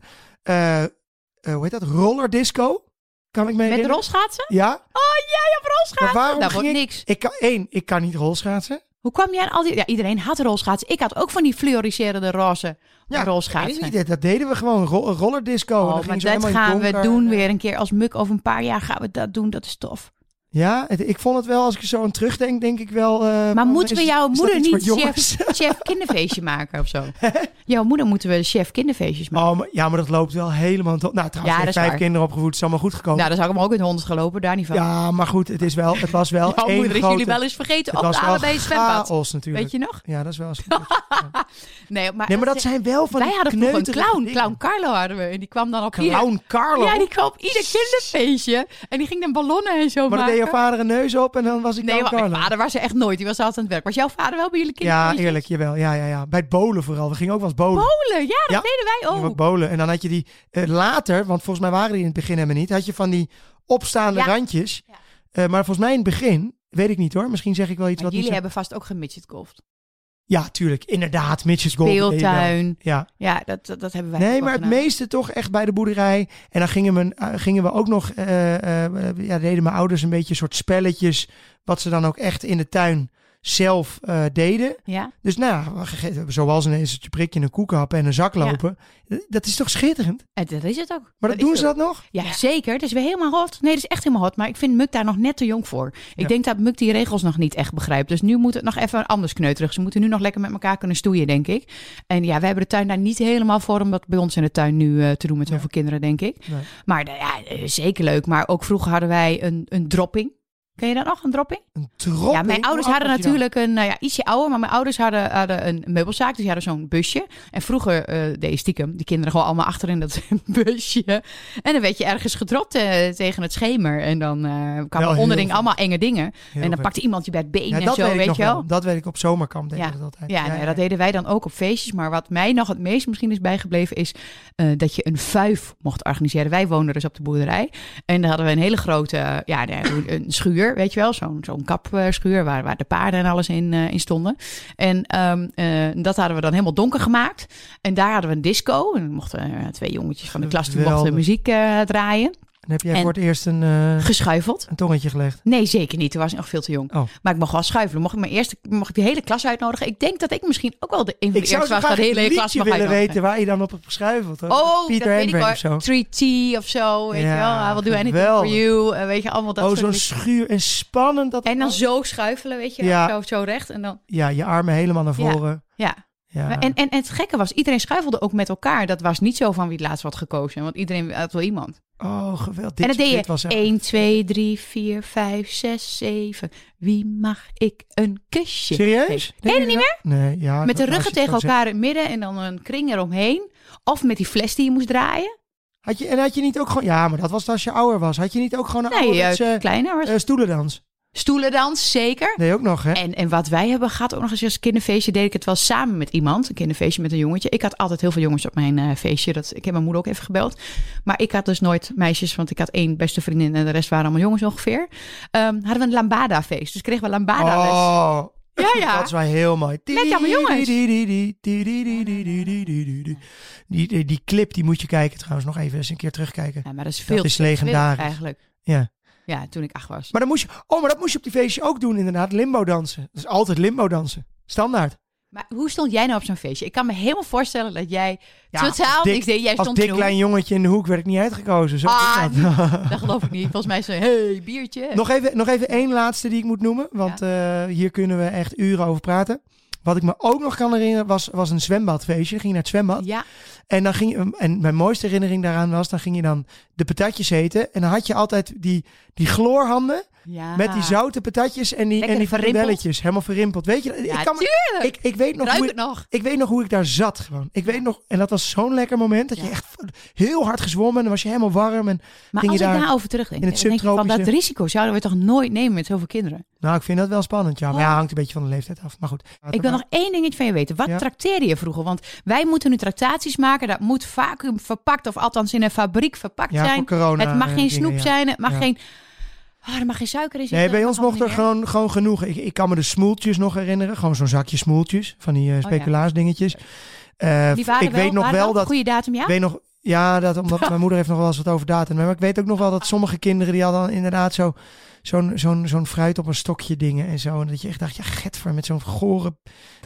Hoe heet dat? Roller disco? Kan ik me Met rolschaatsen? Ja. Oh, jij op rolschaatsen? waarom Dat ging wordt ik... niks. Ik kan, één, ik kan niet rolschaatsen. Hoe kwam jij aan al die... Ja, iedereen had rolschaatsen. Ik had ook van die fluoriserende roze Ja, rolschaatsen. weet ik niet, dat deden we gewoon. Ro roller disco. En Oh, maar dat gaan we doen weer een keer. Als Muk over een paar jaar gaan we dat doen. Dat is tof. Ja, het- ik vond het wel, als ik er zo aan terugdenk, denk ik wel... eh, Maar moeten we is- jouw is moeder niet chef, chef kinderfeestje maken of zo? jouw moeder moeten we chef kinderfeestjes maken. Oh, maar, ja, maar dat loopt wel helemaal... Tot, nou, trouwens, Ja, is vijf waar. kinderen opgevoed. Het is allemaal goed gekomen. Nou, dan zou ik hem ook in honderd gelopen. Daar niet van. ja, maar goed, het, is wel, het was wel jouw één moeder is grote... jullie wel eens vergeten op bij het zwembad. chaos natuurlijk. Weet je nog? Ja, dat is wel eens. Ja. Nee, maar, Nee, maar dat zijn wel van Wij hadden vroeger een clown. dingen. Clown Carlo hadden we. En die kwam dan op ieder... Clown Carlo? Ja, die kwam op ieder kinderfeestje. En die ging dan ballonnen en zo Maar maken. Je vader een neus op en dan was ik Nee, maar mijn vader was er echt nooit. Die was altijd aan het werk. Was jouw vader wel bij jullie Ja, kinderfeestjes? eerlijk, jawel. Ja, ja, ja. Bij het bolen vooral. We gingen ook wel eens bolen. Polen, ja, dat Ja. deden wij ook. ook bolen. En dan had je die eh, later, want volgens mij waren die in het begin helemaal niet, had je van die opstaande Ja. randjes. Ja. Eh, maar volgens mij in het begin, weet ik niet hoor, misschien zeg ik wel iets Maar wat jullie niet hebben vast ook gemidgetgolfd. Ja, tuurlijk. Inderdaad, Mitch's. Speeltuin. Ja. Ja, dat, dat, dat hebben wij Nee, maar het gedaan. meeste toch echt bij de boerderij. En dan gingen we, eh, gingen we ook nog, eh, ja, deden mijn ouders een beetje soort spelletjes, wat ze dan ook echt in de tuin zelf eh, deden. Ja, Dus nou, we zoals een ezeltje prikje, een koekenhap en een zak Ja. lopen. Dat is toch schitterend? en dat is het ook. Maar Dat dat doen is ze ook. dat nog? Ja, zeker. Het is weer helemaal hot. Nee, het is echt helemaal hot. Maar ik vind Muk daar nog net te jong voor. Ik Ja. denk dat Muk die regels nog niet echt begrijpt. Dus nu moet het nog even anders kneuterig. Ze moeten nu nog lekker met elkaar kunnen stoeien, denk ik. En ja, wij hebben de tuin daar niet helemaal voor om dat bij ons in de tuin nu eh, te doen met Ja. zoveel kinderen, denk ik. Nee. Maar nou ja, eh, zeker leuk. Maar ook vroeger hadden wij een, een dropping. Ken je dat nog, een dropping? Een drop. Ja, mijn ouders hadden natuurlijk een, nou ja, ietsje ouder, maar mijn ouders hadden, hadden een meubelzaak, dus die hadden zo'n busje. En vroeger eh deed stiekem die kinderen gewoon allemaal achterin dat busje. En dan werd je ergens gedropt eh, tegen het schemer. En dan eh kwamen onderling allemaal enge dingen. en dan pakte iemand je bij het been ja, en dat zo, weet je wel. wel. Dat weet ik op zomerkamp deden Ja. dat altijd. Ja, nou dat deden wij dan ook op feestjes. Maar wat mij nog het meest misschien is bijgebleven is dat je een vuif mocht organiseren. Wij woonden dus op de boerderij. En daar hadden we een hele grote, ja, een schuur. Schuur, weet je wel. Zo'n zo'n kapschuur waar, waar de paarden en alles in, eh, in stonden. En ehm, eh, dat hadden we dan helemaal donker gemaakt. En daar hadden we een disco. En mochten eh, twee jongetjes van de klas die mochten muziek draaien. En heb jij En- voor het eerst een, eh, Geschuifeld. een tongetje gelegd? Nee, zeker niet. Toen was ik nog veel te jong. Oh. Maar ik mocht wel schuifelen. Mocht ik mijn eerste, mocht ik de hele klas uitnodigen? Ik denk dat ik misschien ook wel de een van Ik de zou eerste was dat de hele klas mag willen uitnodigen. weten waar je dan op hebt geschuifeld. hoor. Oh, Peter dat weet ik Hendrick hoor. of zo. 3T of zo, weet Ja, je wel. I will do anything for you. eh, weet je, allemaal dat Oh, zo'n schuur en spannend. Dat En dan zo schuifelen, weet je. Ja. Zo, zo recht en dan... Ja, je armen helemaal naar Ja. voren. Ja. Ja. En, en, en het gekke was, iedereen schuifelde ook met elkaar. Dat was niet zo van wie het laatst had gekozen. Want iedereen had wel iemand. Oh, geweldig. en Dit, dat deed je was echt- 1, 2, 3, 4, 5, 6, 7. Wie mag ik een kusje? Serieus? je je niet dat? Nee, ja. Met de ruggen tegen elkaar in het midden en dan een kring eromheen. Of met die fles die je moest draaien. Had je, en had je niet ook gewoon... Ja, maar dat was als je ouder was. Had je niet ook gewoon een Nee, ouderwetse uh, kleiner. eh, stoelendans? Stoelendans, zeker. Nee, ook nog, hè? En, en wat wij hebben gehad, ook nog eens als kinderfeestje, deed ik het wel samen met iemand. Een kinderfeestje met een jongetje. Ik had altijd heel veel jongens op mijn eh, feestje. Dat, ik heb mijn moeder ook even gebeld. Maar ik had dus nooit meisjes, want ik had één beste vriendin en de rest waren allemaal jongens ongeveer. Ehm, hadden we een lambada-feest. Dus kregen we lambada-les. Oh, Ja, ja. dat is wel heel mooi. Met allemaal jongens. Die, clip, die moet je kijken trouwens. Nog even eens een keer terugkijken. Ja, maar dat is veel Dat is legendarisch. eigenlijk. Ja. Ja, toen ik acht was. Maar dan moest je... Oh, maar dat moest je op die feestje ook doen inderdaad. Limbo dansen. Dat is altijd limbo dansen. Standaard. Maar hoe stond jij nou op zo'n feestje? Ik kan me helemaal voorstellen dat jij Ja, totaal als dik- niks deed. Jij Als stond in dik klein jongetje in de hoek werd ik niet uitgekozen. Zo Ah, dat. Dat geloof ik niet. Volgens mij zei hey, biertje. Nog even, nog even één laatste die ik moet noemen. Want eh, hier kunnen we echt uren over praten. Wat ik me ook nog kan herinneren was, was een zwembadfeestje. Ging naar het zwembad. Ja, En, dan ging je, en mijn mooiste herinnering daaraan was... dan ging je dan de patatjes eten. En dan had je altijd die, die chloorhanden... ja. met die zoute patatjes en die, Lekker en die verrimpeld. Helemaal verrimpeld. Weet je, Ja, ik, kan me- ik, ik, weet nog Ruik hoe ik, nog. ik weet nog hoe ik daar zat gewoon. Ik weet nog... En dat was zo'n lekker moment. Dat je echt heel hard gezwommen. En dan was je helemaal warm. En, Maar ging als je ik daar daarover terugdenk, in het denk ik van dat risico zouden we toch nooit nemen met zoveel kinderen. nou, ik vind dat wel spannend. Ja, maar ja, hangt een beetje van de leeftijd af. Maar goed. Ik wil nog één dingetje van je weten. Wat trakteerde je vroeger? Want wij moeten nu tractaties maken. Dat moet vacuüm verpakt of althans in een fabriek verpakt Ja, zijn. corona. het mag eh, geen snoep zijn. Het mag geen... Oh, er mag geen suiker in zitten. Nee, bij ons mocht er gewoon, gewoon genoeg. Ik, ik kan me de smoeltjes nog herinneren. Gewoon zo'n zakje smoeltjes. Van die eh ja. speculaasdingetjes. Eh, meer. Die waren ik weet nog wel dat... Goede datum, ja? Ik weet nog... Ja, dat, omdat mijn moeder heeft nog wel eens wat over datum. Maar ik weet ook nog wel dat sommige kinderen... die hadden dan inderdaad zo, zo'n, zo'n, zo'n fruit op een stokje dingen en zo. En dat je echt dacht, ja, getver met zo'n gore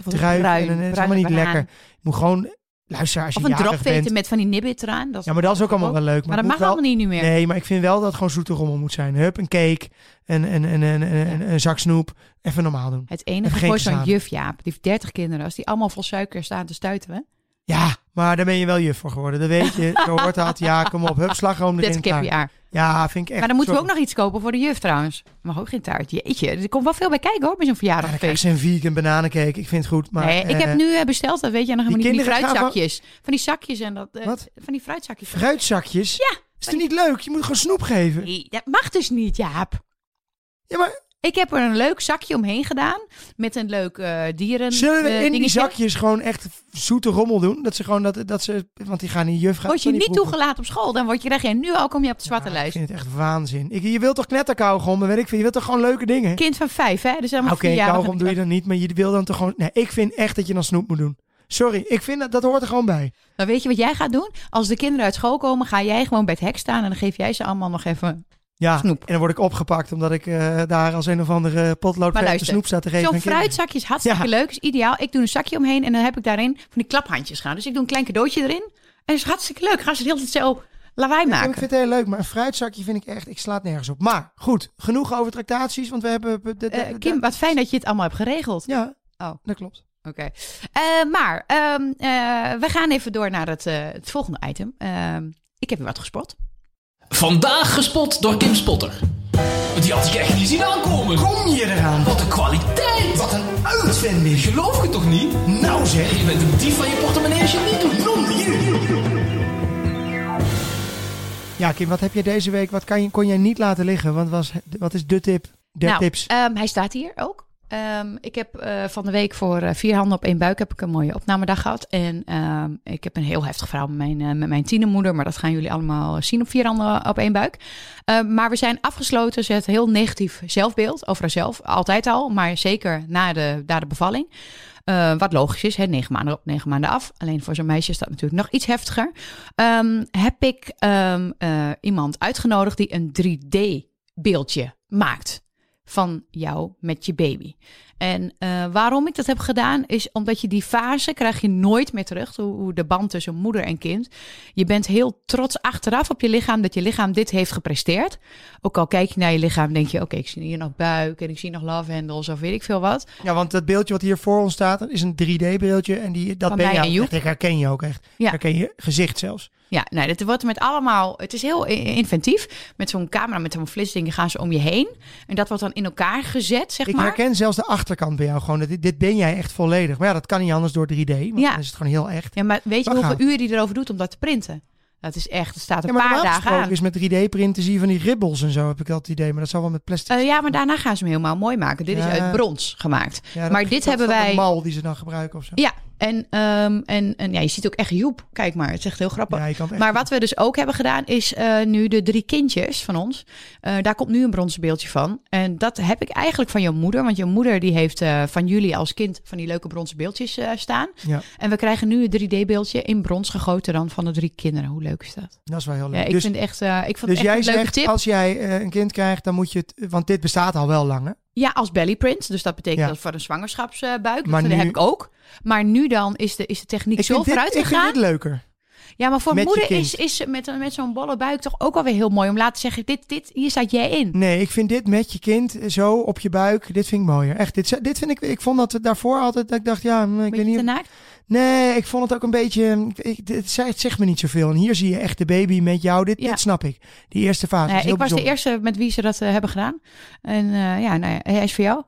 druif. en, het is bruine allemaal niet lekker. Je moet gewoon... Luister, als je Of een bent... met van die nibbit eraan. Dat Ja, maar dat is ook allemaal wel leuk. Maar dat het mag wel- allemaal niet nu meer. Nee, maar ik vind wel dat het gewoon zoete rommel moet zijn. Hup, een cake en, en, en, en, en- en een zak snoep. Even normaal doen. Het enige voor zo'n juf, Jaap, die heeft 30 kinderen. Als die allemaal vol suiker staan te stuiten. Ja, maar daar ben je wel juf voor geworden. Dat weet je. Zo hoort dat. Ja, kom op. Hup, slagroom erin. 30 keer per klaar. jaar. Ja, vind ik echt. maar dan moeten we ook nog iets kopen voor de juf trouwens. Mag ook geen taart. Jeetje, er komt wel veel bij kijken hoor, bij zo'n Ja, verjaardagfeest. je een vegan bananencake. Ik vind het goed. Maar, nee, ik eh, heb nu eh, besteld, dat weet je nog helemaal niet, die fruitzakjes. Van die zakjes en dat, eh, Wat? van die fruitzakjes. Fruitzakjes? Ja. Is het niet leuk? Je moet gewoon snoep geven. Nee, dat mag dus niet, Jaap. Ja, maar Ik heb er een leuk zakje omheen gedaan. Met een leuk eh dieren. zullen we eh, in die zakjes gewoon echt zoete rommel doen? Dat ze gewoon dat, dat ze. Want die gaan in juf gaan. Word je niet proeven. toegelaten op school, dan word je, je nu al kom je op de zwarte Ja, Ik lijst. vind het echt waanzin. Ik, je wilt toch knetterkauwgom, weet ik veel. Je wilt toch gewoon leuke dingen? Kind van vijf, hè? Dus helemaal Oké, vier jaar. kauwgom doe je dan niet, maar je wil dan toch gewoon... Nee, ik vind echt dat je dan snoep moet doen. Sorry, ik vind dat, dat hoort er gewoon bij. Dan weet je wat jij gaat doen? Als de kinderen uit school komen, ga jij gewoon bij het hek staan en dan geef jij ze allemaal nog even Ja, Snoep. en dan word ik opgepakt omdat ik eh, daar als een of andere potlood Maar de luister, snoep sta te geven. Zo'n fruitzakje is hartstikke Ja. leuk, is ideaal. Ik doe een zakje omheen en dan heb ik daarin van die klaphandjes gaan. Dus ik doe een klein cadeautje erin. En dat is hartstikke leuk. Gaan ze de hele tijd zo lawaai Ja, ik maken. vind het heel leuk, maar een fruitzakje vind ik echt, ik sla het nergens op. Maar goed, genoeg over tractaties, want we hebben... de- de- Eh, Kim, wat fijn dat je het allemaal hebt geregeld. Ja, Oh. dat klopt. Oké. Eh, maar ehm, eh, we gaan even door naar het, het volgende item. Ehm, ik heb weer wat gespot. Vandaag gespot door Kim Spotter. Die had ik echt niet zien aankomen. Kom je eraan? Wat een kwaliteit. Wat een uitvinding. Geloof ik het toch niet? Nou zeg. Je bent een dief van je portemonnee als je het niet doet. Ja, Kim, wat heb je deze week? Wat kan je, kon jij niet laten liggen? Want was, wat is de tip? Der nou, tips. ehm, hij staat hier ook. Ehm, ik heb eh, van de week voor eh, vier handen op één buik heb ik een mooie opnamedag gehad. En ehm, ik heb een heel heftig verhaal met mijn, eh, met mijn tienermoeder. Maar dat gaan jullie allemaal zien op vier handen op één buik. Ehm, maar we zijn afgesloten. Ze heeft heel negatief zelfbeeld over haarzelf. Altijd al, maar zeker na de, na de bevalling. Wat logisch is, hè, negen maanden op, negen maanden af. Alleen voor zo'n meisje is dat natuurlijk nog iets heftiger. Heb ik iemand uitgenodigd die een 3D-beeldje maakt van jou met je baby. En eh, waarom ik dat heb gedaan, is omdat je die fase krijg je nooit meer terug. Hoe, de band tussen moeder en kind. Je bent heel trots achteraf op je lichaam dat je lichaam dit heeft gepresteerd. Ook al kijk je naar je lichaam, denk je: oké, ik zie hier nog buik en ik zie nog love handles of weet ik veel wat. Ja, want dat beeldje wat hier voor ons staat, is een 3D-beeldje. En die, dat Van ben je echt. Ik herken je ook echt. Ja. Herken je gezicht zelfs. Ja, nou, dit wordt met allemaal. Het is heel inventief. Met zo'n camera, met zo'n flitsdingen gaan ze om je heen. En dat wordt dan in elkaar gezet, zeg Ik maar. herken zelfs de achterkant bij jou gewoon. Dit, dit ben jij echt volledig. Maar ja, dat kan niet anders door 3D. Want Ja. dan is het gewoon heel echt. Ja, maar weet je hoeveel uren die erover doet om dat te printen? Dat is echt, het staat Ja, een maar paar dagen aan. is met 3D-printen zie je van die ribbels en zo, heb ik dat idee. Maar dat zal wel met plastic. Eh, ja, maar daarna gaan ze hem helemaal mooi maken. Dit Ja. is uit brons gemaakt. Ja, maar dit hebben wij- De mal die ze dan gebruiken of zo. Ja, en, ehm, en, en ja, je ziet ook echt Joep. Kijk maar, het is echt heel grappig. Ja, echt Maar wat we dus ook hebben gedaan, is eh, nu de drie kindjes van ons. Eh, daar komt nu een bronzen beeldje van. En dat heb ik eigenlijk van jouw moeder. Want je moeder die heeft eh, van jullie als kind van die leuke bronzen beeldjes staan. Ja, En we krijgen nu een 3D-beeldje in brons gegoten dan van de drie kinderen. Hoe leuk is dat? dat is wel heel leuk. Ja, ik dus vind echt, ik vond dus echt jij een leuke zegt, tip. als jij een kind krijgt, dan moet je het... Want dit bestaat al wel lang, hè? Ja, als bellyprint. Dus dat betekent Ja. dat voor een zwangerschapsbuik. Maar dat nu- heb ik ook. Maar nu dan is de, is de techniek zo vooruit ik vind gegaan. dit leuker. Ja, maar voor met moeder is, is met, met zo'n bolle buik toch ook alweer heel mooi om laten zeggen: dit, dit, hier staat jij in. Nee, ik vind dit met je kind zo op je buik, dit vind ik mooier. Echt, dit, dit vind ik, ik vond dat daarvoor altijd, dat ik dacht, ja, hm, ik weet niet. te naakt. Nee, ik vond het ook een beetje, ik, het zegt me niet zoveel. En hier zie je echt de baby met jou, dit, Ja. dit snap ik. Die eerste fase Nee, is heel ik was de eerste met wie ze dat eh, hebben gedaan. En eh, ja, nou ja, hij is voor jou.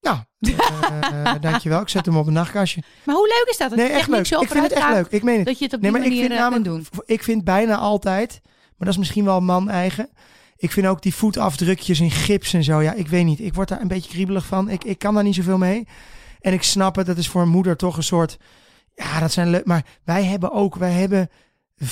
Nou, eh, dankjewel. Ik zet hem op een nachtkastje. Maar hoe leuk is dat? Dat Nee, echt leuk. zo Ik vind het echt leuk. Ik meen het. Dat je het op Nee, die maar ik manier vind kunt namelijk, doen. ik vind bijna altijd, maar dat is misschien wel man eigen. Ik vind ook die voetafdrukjes in gips en zo. Ja, ik weet niet. Ik word daar een beetje kriebelig van. Ik, ik kan daar niet zoveel mee. En ik snap het. Dat is voor een moeder toch een soort. Ja, dat zijn leuk. Maar wij hebben ook. Wij hebben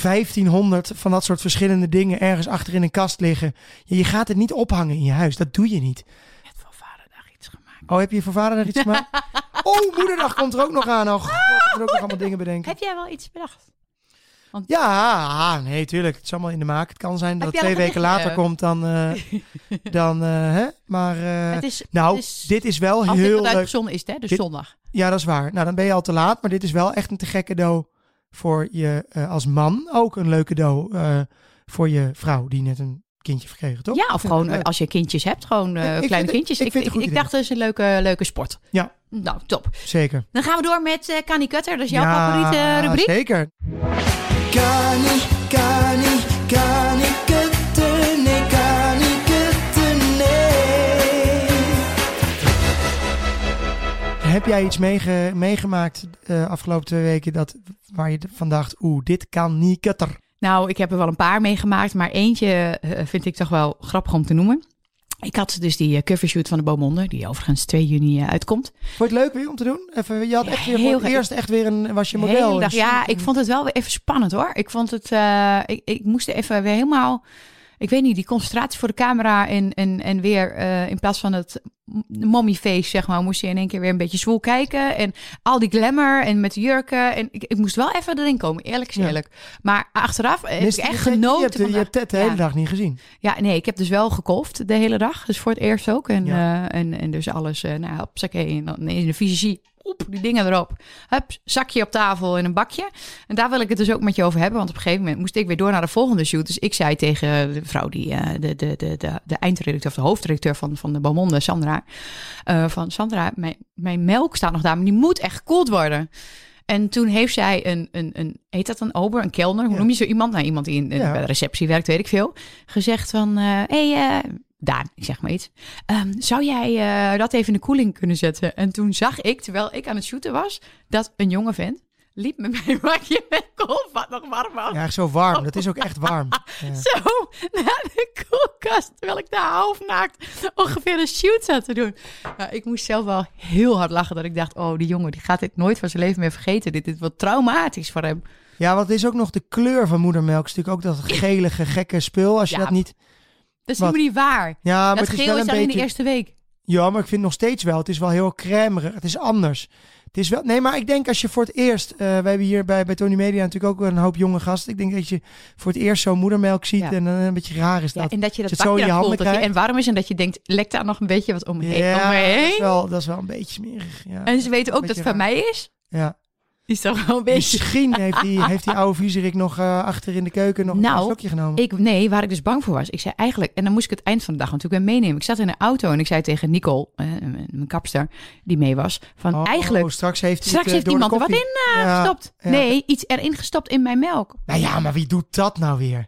1500 van dat soort verschillende dingen ergens achter in een kast liggen. Je, je gaat het niet ophangen in je huis. Dat doe je niet. Net voor vaderdag iets gemaakt. Oh, heb je voor vader nog iets gemaakt? Oh, moederdag komt er ook nog aan. Oh, god, ik moet ook nog allemaal dingen bedenken. Heb jij wel iets bedacht? Ja, nee, tuurlijk. Het is allemaal in de maak. Het kan zijn dat het twee weken later komt dan... eh, dan eh, hè? Maar eh, het is, nou, het is, dit is wel als dit heel leuk. uitgezonden is, hè, dus Dit- zondag. Ja, dat is waar. Nou, dan ben je al te laat. Maar dit is wel echt een te gek cadeau voor je als man. Ook een leuk cadeau eh, voor je vrouw die net een kindje verkregen, toch? Ja, of gewoon als je kindjes hebt, gewoon Ik vind kleine het- kindjes. ik dacht, dat is een leuke, leuke sport. Ja. Nou, top. Zeker. Dan gaan we door met eh Kani Cutter. Dat is jouw ja, favoriete rubriek. zeker. Kani, kani, kani kutten, nee, kani kutten, nee. Heb jij iets meege- meegemaakt de afgelopen twee weken dat, waar je van dacht, oeh, dit kan niet kutter? Nou, ik heb er wel een paar meegemaakt, maar eentje eh, vind ik toch wel grappig om te noemen. Ik had dus die eh, covershoot van de Beaumonde, die overigens 2 juni eh, uitkomt. Vond je het leuk weer om te doen? Even, je had echt weer voor het eerst echt weer een, was je De model. dag. Ja, ik vond het wel weer even spannend hoor. Ik vond het, eh, ik, ik moest even weer helemaal, ik weet niet, die concentratie voor de camera en, en, en weer eh, in plaats van het mommy face, zeg maar, moest je in één keer weer een beetje zwoel kijken. En al die glamour en met de jurken. En ik, ik moest wel even erin komen, eerlijk is Ja. eerlijk. Maar achteraf heb Mist- ik echt genoten. Je hebt, van je de- hebt Ted de hele Ja. dag niet gezien. Ja, nee, ik heb dus wel gekolfd de hele dag. Dus voor het eerst ook. En, Ja. eh, en, en dus alles, uh, nou, hopsakee. En dan in de visagie, oep, die dingen erop. Hup, zakje op tafel en een bakje. En daar wil ik het dus ook met je over hebben. Want op een gegeven moment moest ik weer door naar de volgende shoot. Dus ik zei tegen de vrouw, die, eh, de, de, de, de, de eindredacteur of de hoofdredacteur van, van de Beaumonde, Sandra. eh, van Sandra, mijn, mijn melk staat nog daar, maar die moet echt gekoeld worden. En toen heeft zij een, een, een heet dat een ober, een kelner? Hoe Ja. noem je zo iemand? Nou, iemand die in, in Ja. bij de receptie werkt, weet ik veel. Gezegd van, hé, hey, eh, Daan, ik zeg maar iets. Ehm, zou jij eh, dat even in de koeling kunnen zetten? En toen zag ik, terwijl ik aan het shooten was, dat een jonge vent liep met mijn bakje met koolvat nog warm was. Ja, zo warm. Dat is ook echt warm. Ja. Zo naar de koelkast, terwijl ik daar half naakt ongeveer een shoot zat te doen. Nou, ik moest zelf wel heel hard lachen dat ik dacht, oh die jongen die gaat dit nooit van zijn leven meer vergeten. Dit is wat traumatisch voor hem. ja, want het is ook nog de kleur van moedermelk. Het is natuurlijk ook dat gelige, gekke spul. Als je Ja, dat niet... Dat is Wat? helemaal niet waar. Ja, maar dat het is geel wel is een alleen beetje... de eerste week. Ja, maar ik vind nog steeds wel. Het is wel heel crèmerig. Het is anders. Het is wel... Nee, maar ik denk als je voor het eerst... eh, wij hebben hier bij, bij Tony Media natuurlijk ook een hoop jonge gasten. Ik denk dat je voor het eerst zo'n moedermelk ziet. Ja. En dan een beetje raar is Ja, dat. en dat je dat zo in je handen voelt je en warm is en dat je denkt, lekt daar nog een beetje wat om me heen. om me dat is, wel, dat is wel een beetje smerig. Ja. En ze weten ook dat het van mij is. ja. Is toch wel een beetje... Misschien heeft die, heeft die oude viezerik nog eh, achter in de keuken nog Nou, een slokje genomen. Ik, nee, waar ik dus bang voor was. Ik zei eigenlijk, en dan moest ik het eind van de dag natuurlijk weer meenemen. Ik zat in een auto en ik zei tegen Nicole, eh, mijn kapster, die mee was, van Oh, eigenlijk, straks heeft, hij straks heeft eh, de iemand er wat in Ja, gestopt. ja. Nee, iets erin gestopt in mijn melk. Nou ja, maar wie doet dat nou weer?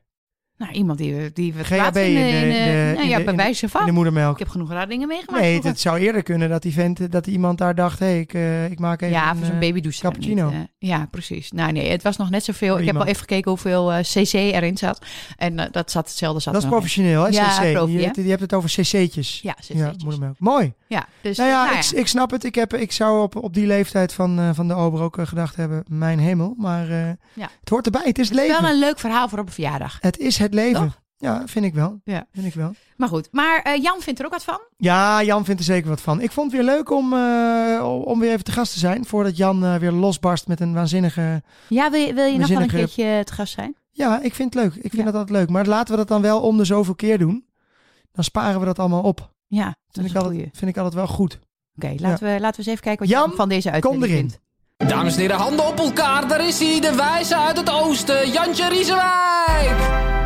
Nou, iemand die, die we GHB in de- in, eh, in de- nou in ja, bij wijze van. de moedermelk. Ik heb genoeg rare dingen meegemaakt. Nee, het zou eerder kunnen dat die vent, dat iemand daar dacht, hé, hey, ik, eh, ik maak even ja, een, voor zo'n eh, babydouche. cappuccino. niet, eh. ja, precies. Nou nee, het was nog net zoveel. Ik heb al even gekeken hoeveel eh, cc erin zat. En eh, dat zat hetzelfde zat Dat is professioneel, hè, Ja, cc. profi, je, hè? je hebt het over cc'tjes. Ja, Ja, cc'tjes. moedermelk. Mooi. Ja, dus nou ja, nou Ik, ik snap het. Ik, heb, ik zou op, op die leeftijd van, eh, van de ober ook eh, gedacht hebben, mijn hemel. Maar eh, Ja. het hoort erbij. Het is het Het is leven. wel een leuk verhaal voor op een verjaardag. Het is het leven. Toch? Ja, vind ik wel. Ja. Vind ik wel. Maar goed, maar eh, Jan vindt er ook wat van. Ja, Jan vindt er zeker wat van. Ik vond het weer leuk om, eh, om weer even te gast te zijn. Voordat Jan eh, weer losbarst met een waanzinnige... Ja, wil je, wil je nog wel een keertje het gast zijn? Ja, ik vind het leuk. Ik vind Ja. dat altijd leuk. Maar laten we dat dan wel om de zoveel keer doen. Dan sparen we dat allemaal op. Ja, dat Vind is ik, een altijd, vind ik altijd wel goed. Oké, laten, we, laten we eens even kijken wat Jan, Jan van deze Kom uitzending erin. vindt. Dames en heren, handen op elkaar. Daar is hij, de wijze uit het oosten. Jantje Riesenwijk.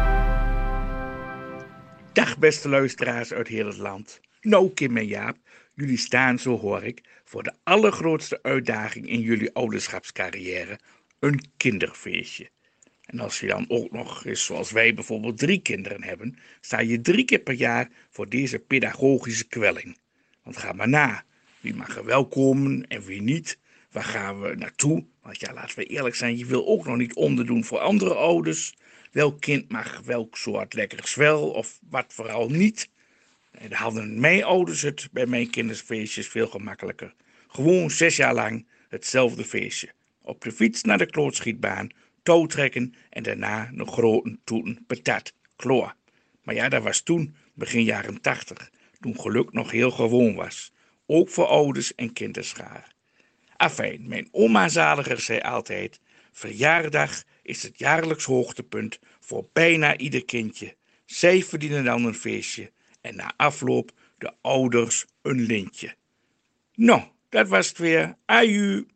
Dag beste luisteraars uit heel het land. Nou Kim en Jaap, jullie staan, zo hoor ik, voor de allergrootste uitdaging in jullie ouderschapscarrière, een kinderfeestje. En als je dan ook nog eens zoals wij bijvoorbeeld drie kinderen hebben, sta je drie keer per jaar voor deze pedagogische kwelling. Want ga maar na, wie mag er wel komen en wie niet? Waar gaan we naartoe? Want ja, laten we eerlijk zijn, je wil ook nog niet onderdoen voor andere ouders. Welk kind mag welk soort lekkers wel of wat vooral niet? En daar hadden mijn ouders het bij mijn kindersfeestjes veel gemakkelijker. Gewoon zes jaar lang hetzelfde feestje. Op de fiets naar de klootschietbaan, touw trekken en daarna een grote toeten patat, kloor. Maar ja, dat was toen, begin jaren tachtig, toen geluk nog heel gewoon was. Ook voor ouders en kinderschaar. Afijn, mijn oma zaliger zei altijd: verjaardag is het jaarlijks hoogtepunt voor bijna ieder kindje. Zij verdienen dan een feestje en na afloop de ouders een lintje. Nou, dat was het weer. Aju.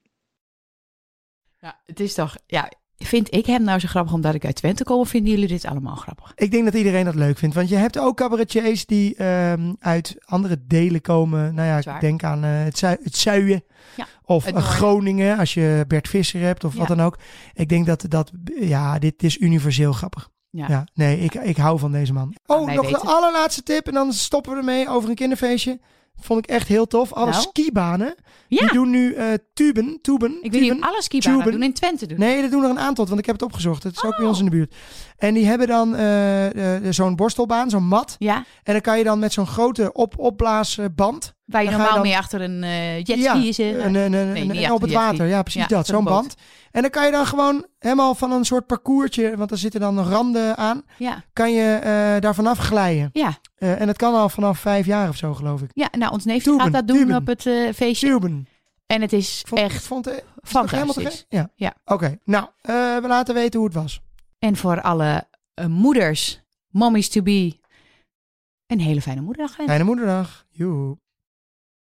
Ja, het is toch, ja, vind ik hem nou zo grappig omdat ik uit Twente kom of vinden jullie dit allemaal grappig? Ik denk dat iedereen dat leuk vindt. Want je hebt ook cabaretiers die ehm, uit andere delen komen. Nou ja, ik denk aan eh, het, Zui- het Zuien. Ja, of het eh. Groningen, als je Bert Visser hebt of wat dan ook. Ik denk dat, dat ja, dit is universeel grappig. Ja. Ja, nee, ik, ik hou van deze man. Oh, nog weten de allerlaatste tip en dan stoppen we ermee over een kinderfeestje. Vond ik echt heel tof. Alle Nou? skibanen, Ja, die doen nu eh tuben, tuben, ik weet niet of alle skibanen tuben. doen in Twente doen. Nee, er doen er een aantal, want ik heb het opgezocht. Het is ook bij Oh. ons in de buurt. En die hebben dan eh, eh, zo'n borstelbaan, zo'n mat. Ja, En dan kan je dan met zo'n grote op opblaasband. Waar je Dan ga je normaal dan- mee achter een eh jetski ja, zit. Nee, en op het water. Ja, precies Ja, dat. zo'n band. En dan kan je dan gewoon helemaal van een soort parcoursje, want er zitten dan randen aan, Ja, kan je eh, daar vanaf glijden. ja, Eh, en dat kan al vanaf vijf jaar of zo, geloof ik. ja. Nou, ons neefje gaat dat doen tuben. op het feestje. Tuben. En het is vond, echt vond fantastisch. Ja. Ja. Oké, nou, we laten weten hoe het was. En voor alle moeders, mommies to be, een hele fijne moederdag. Fijne moederdag. Joe.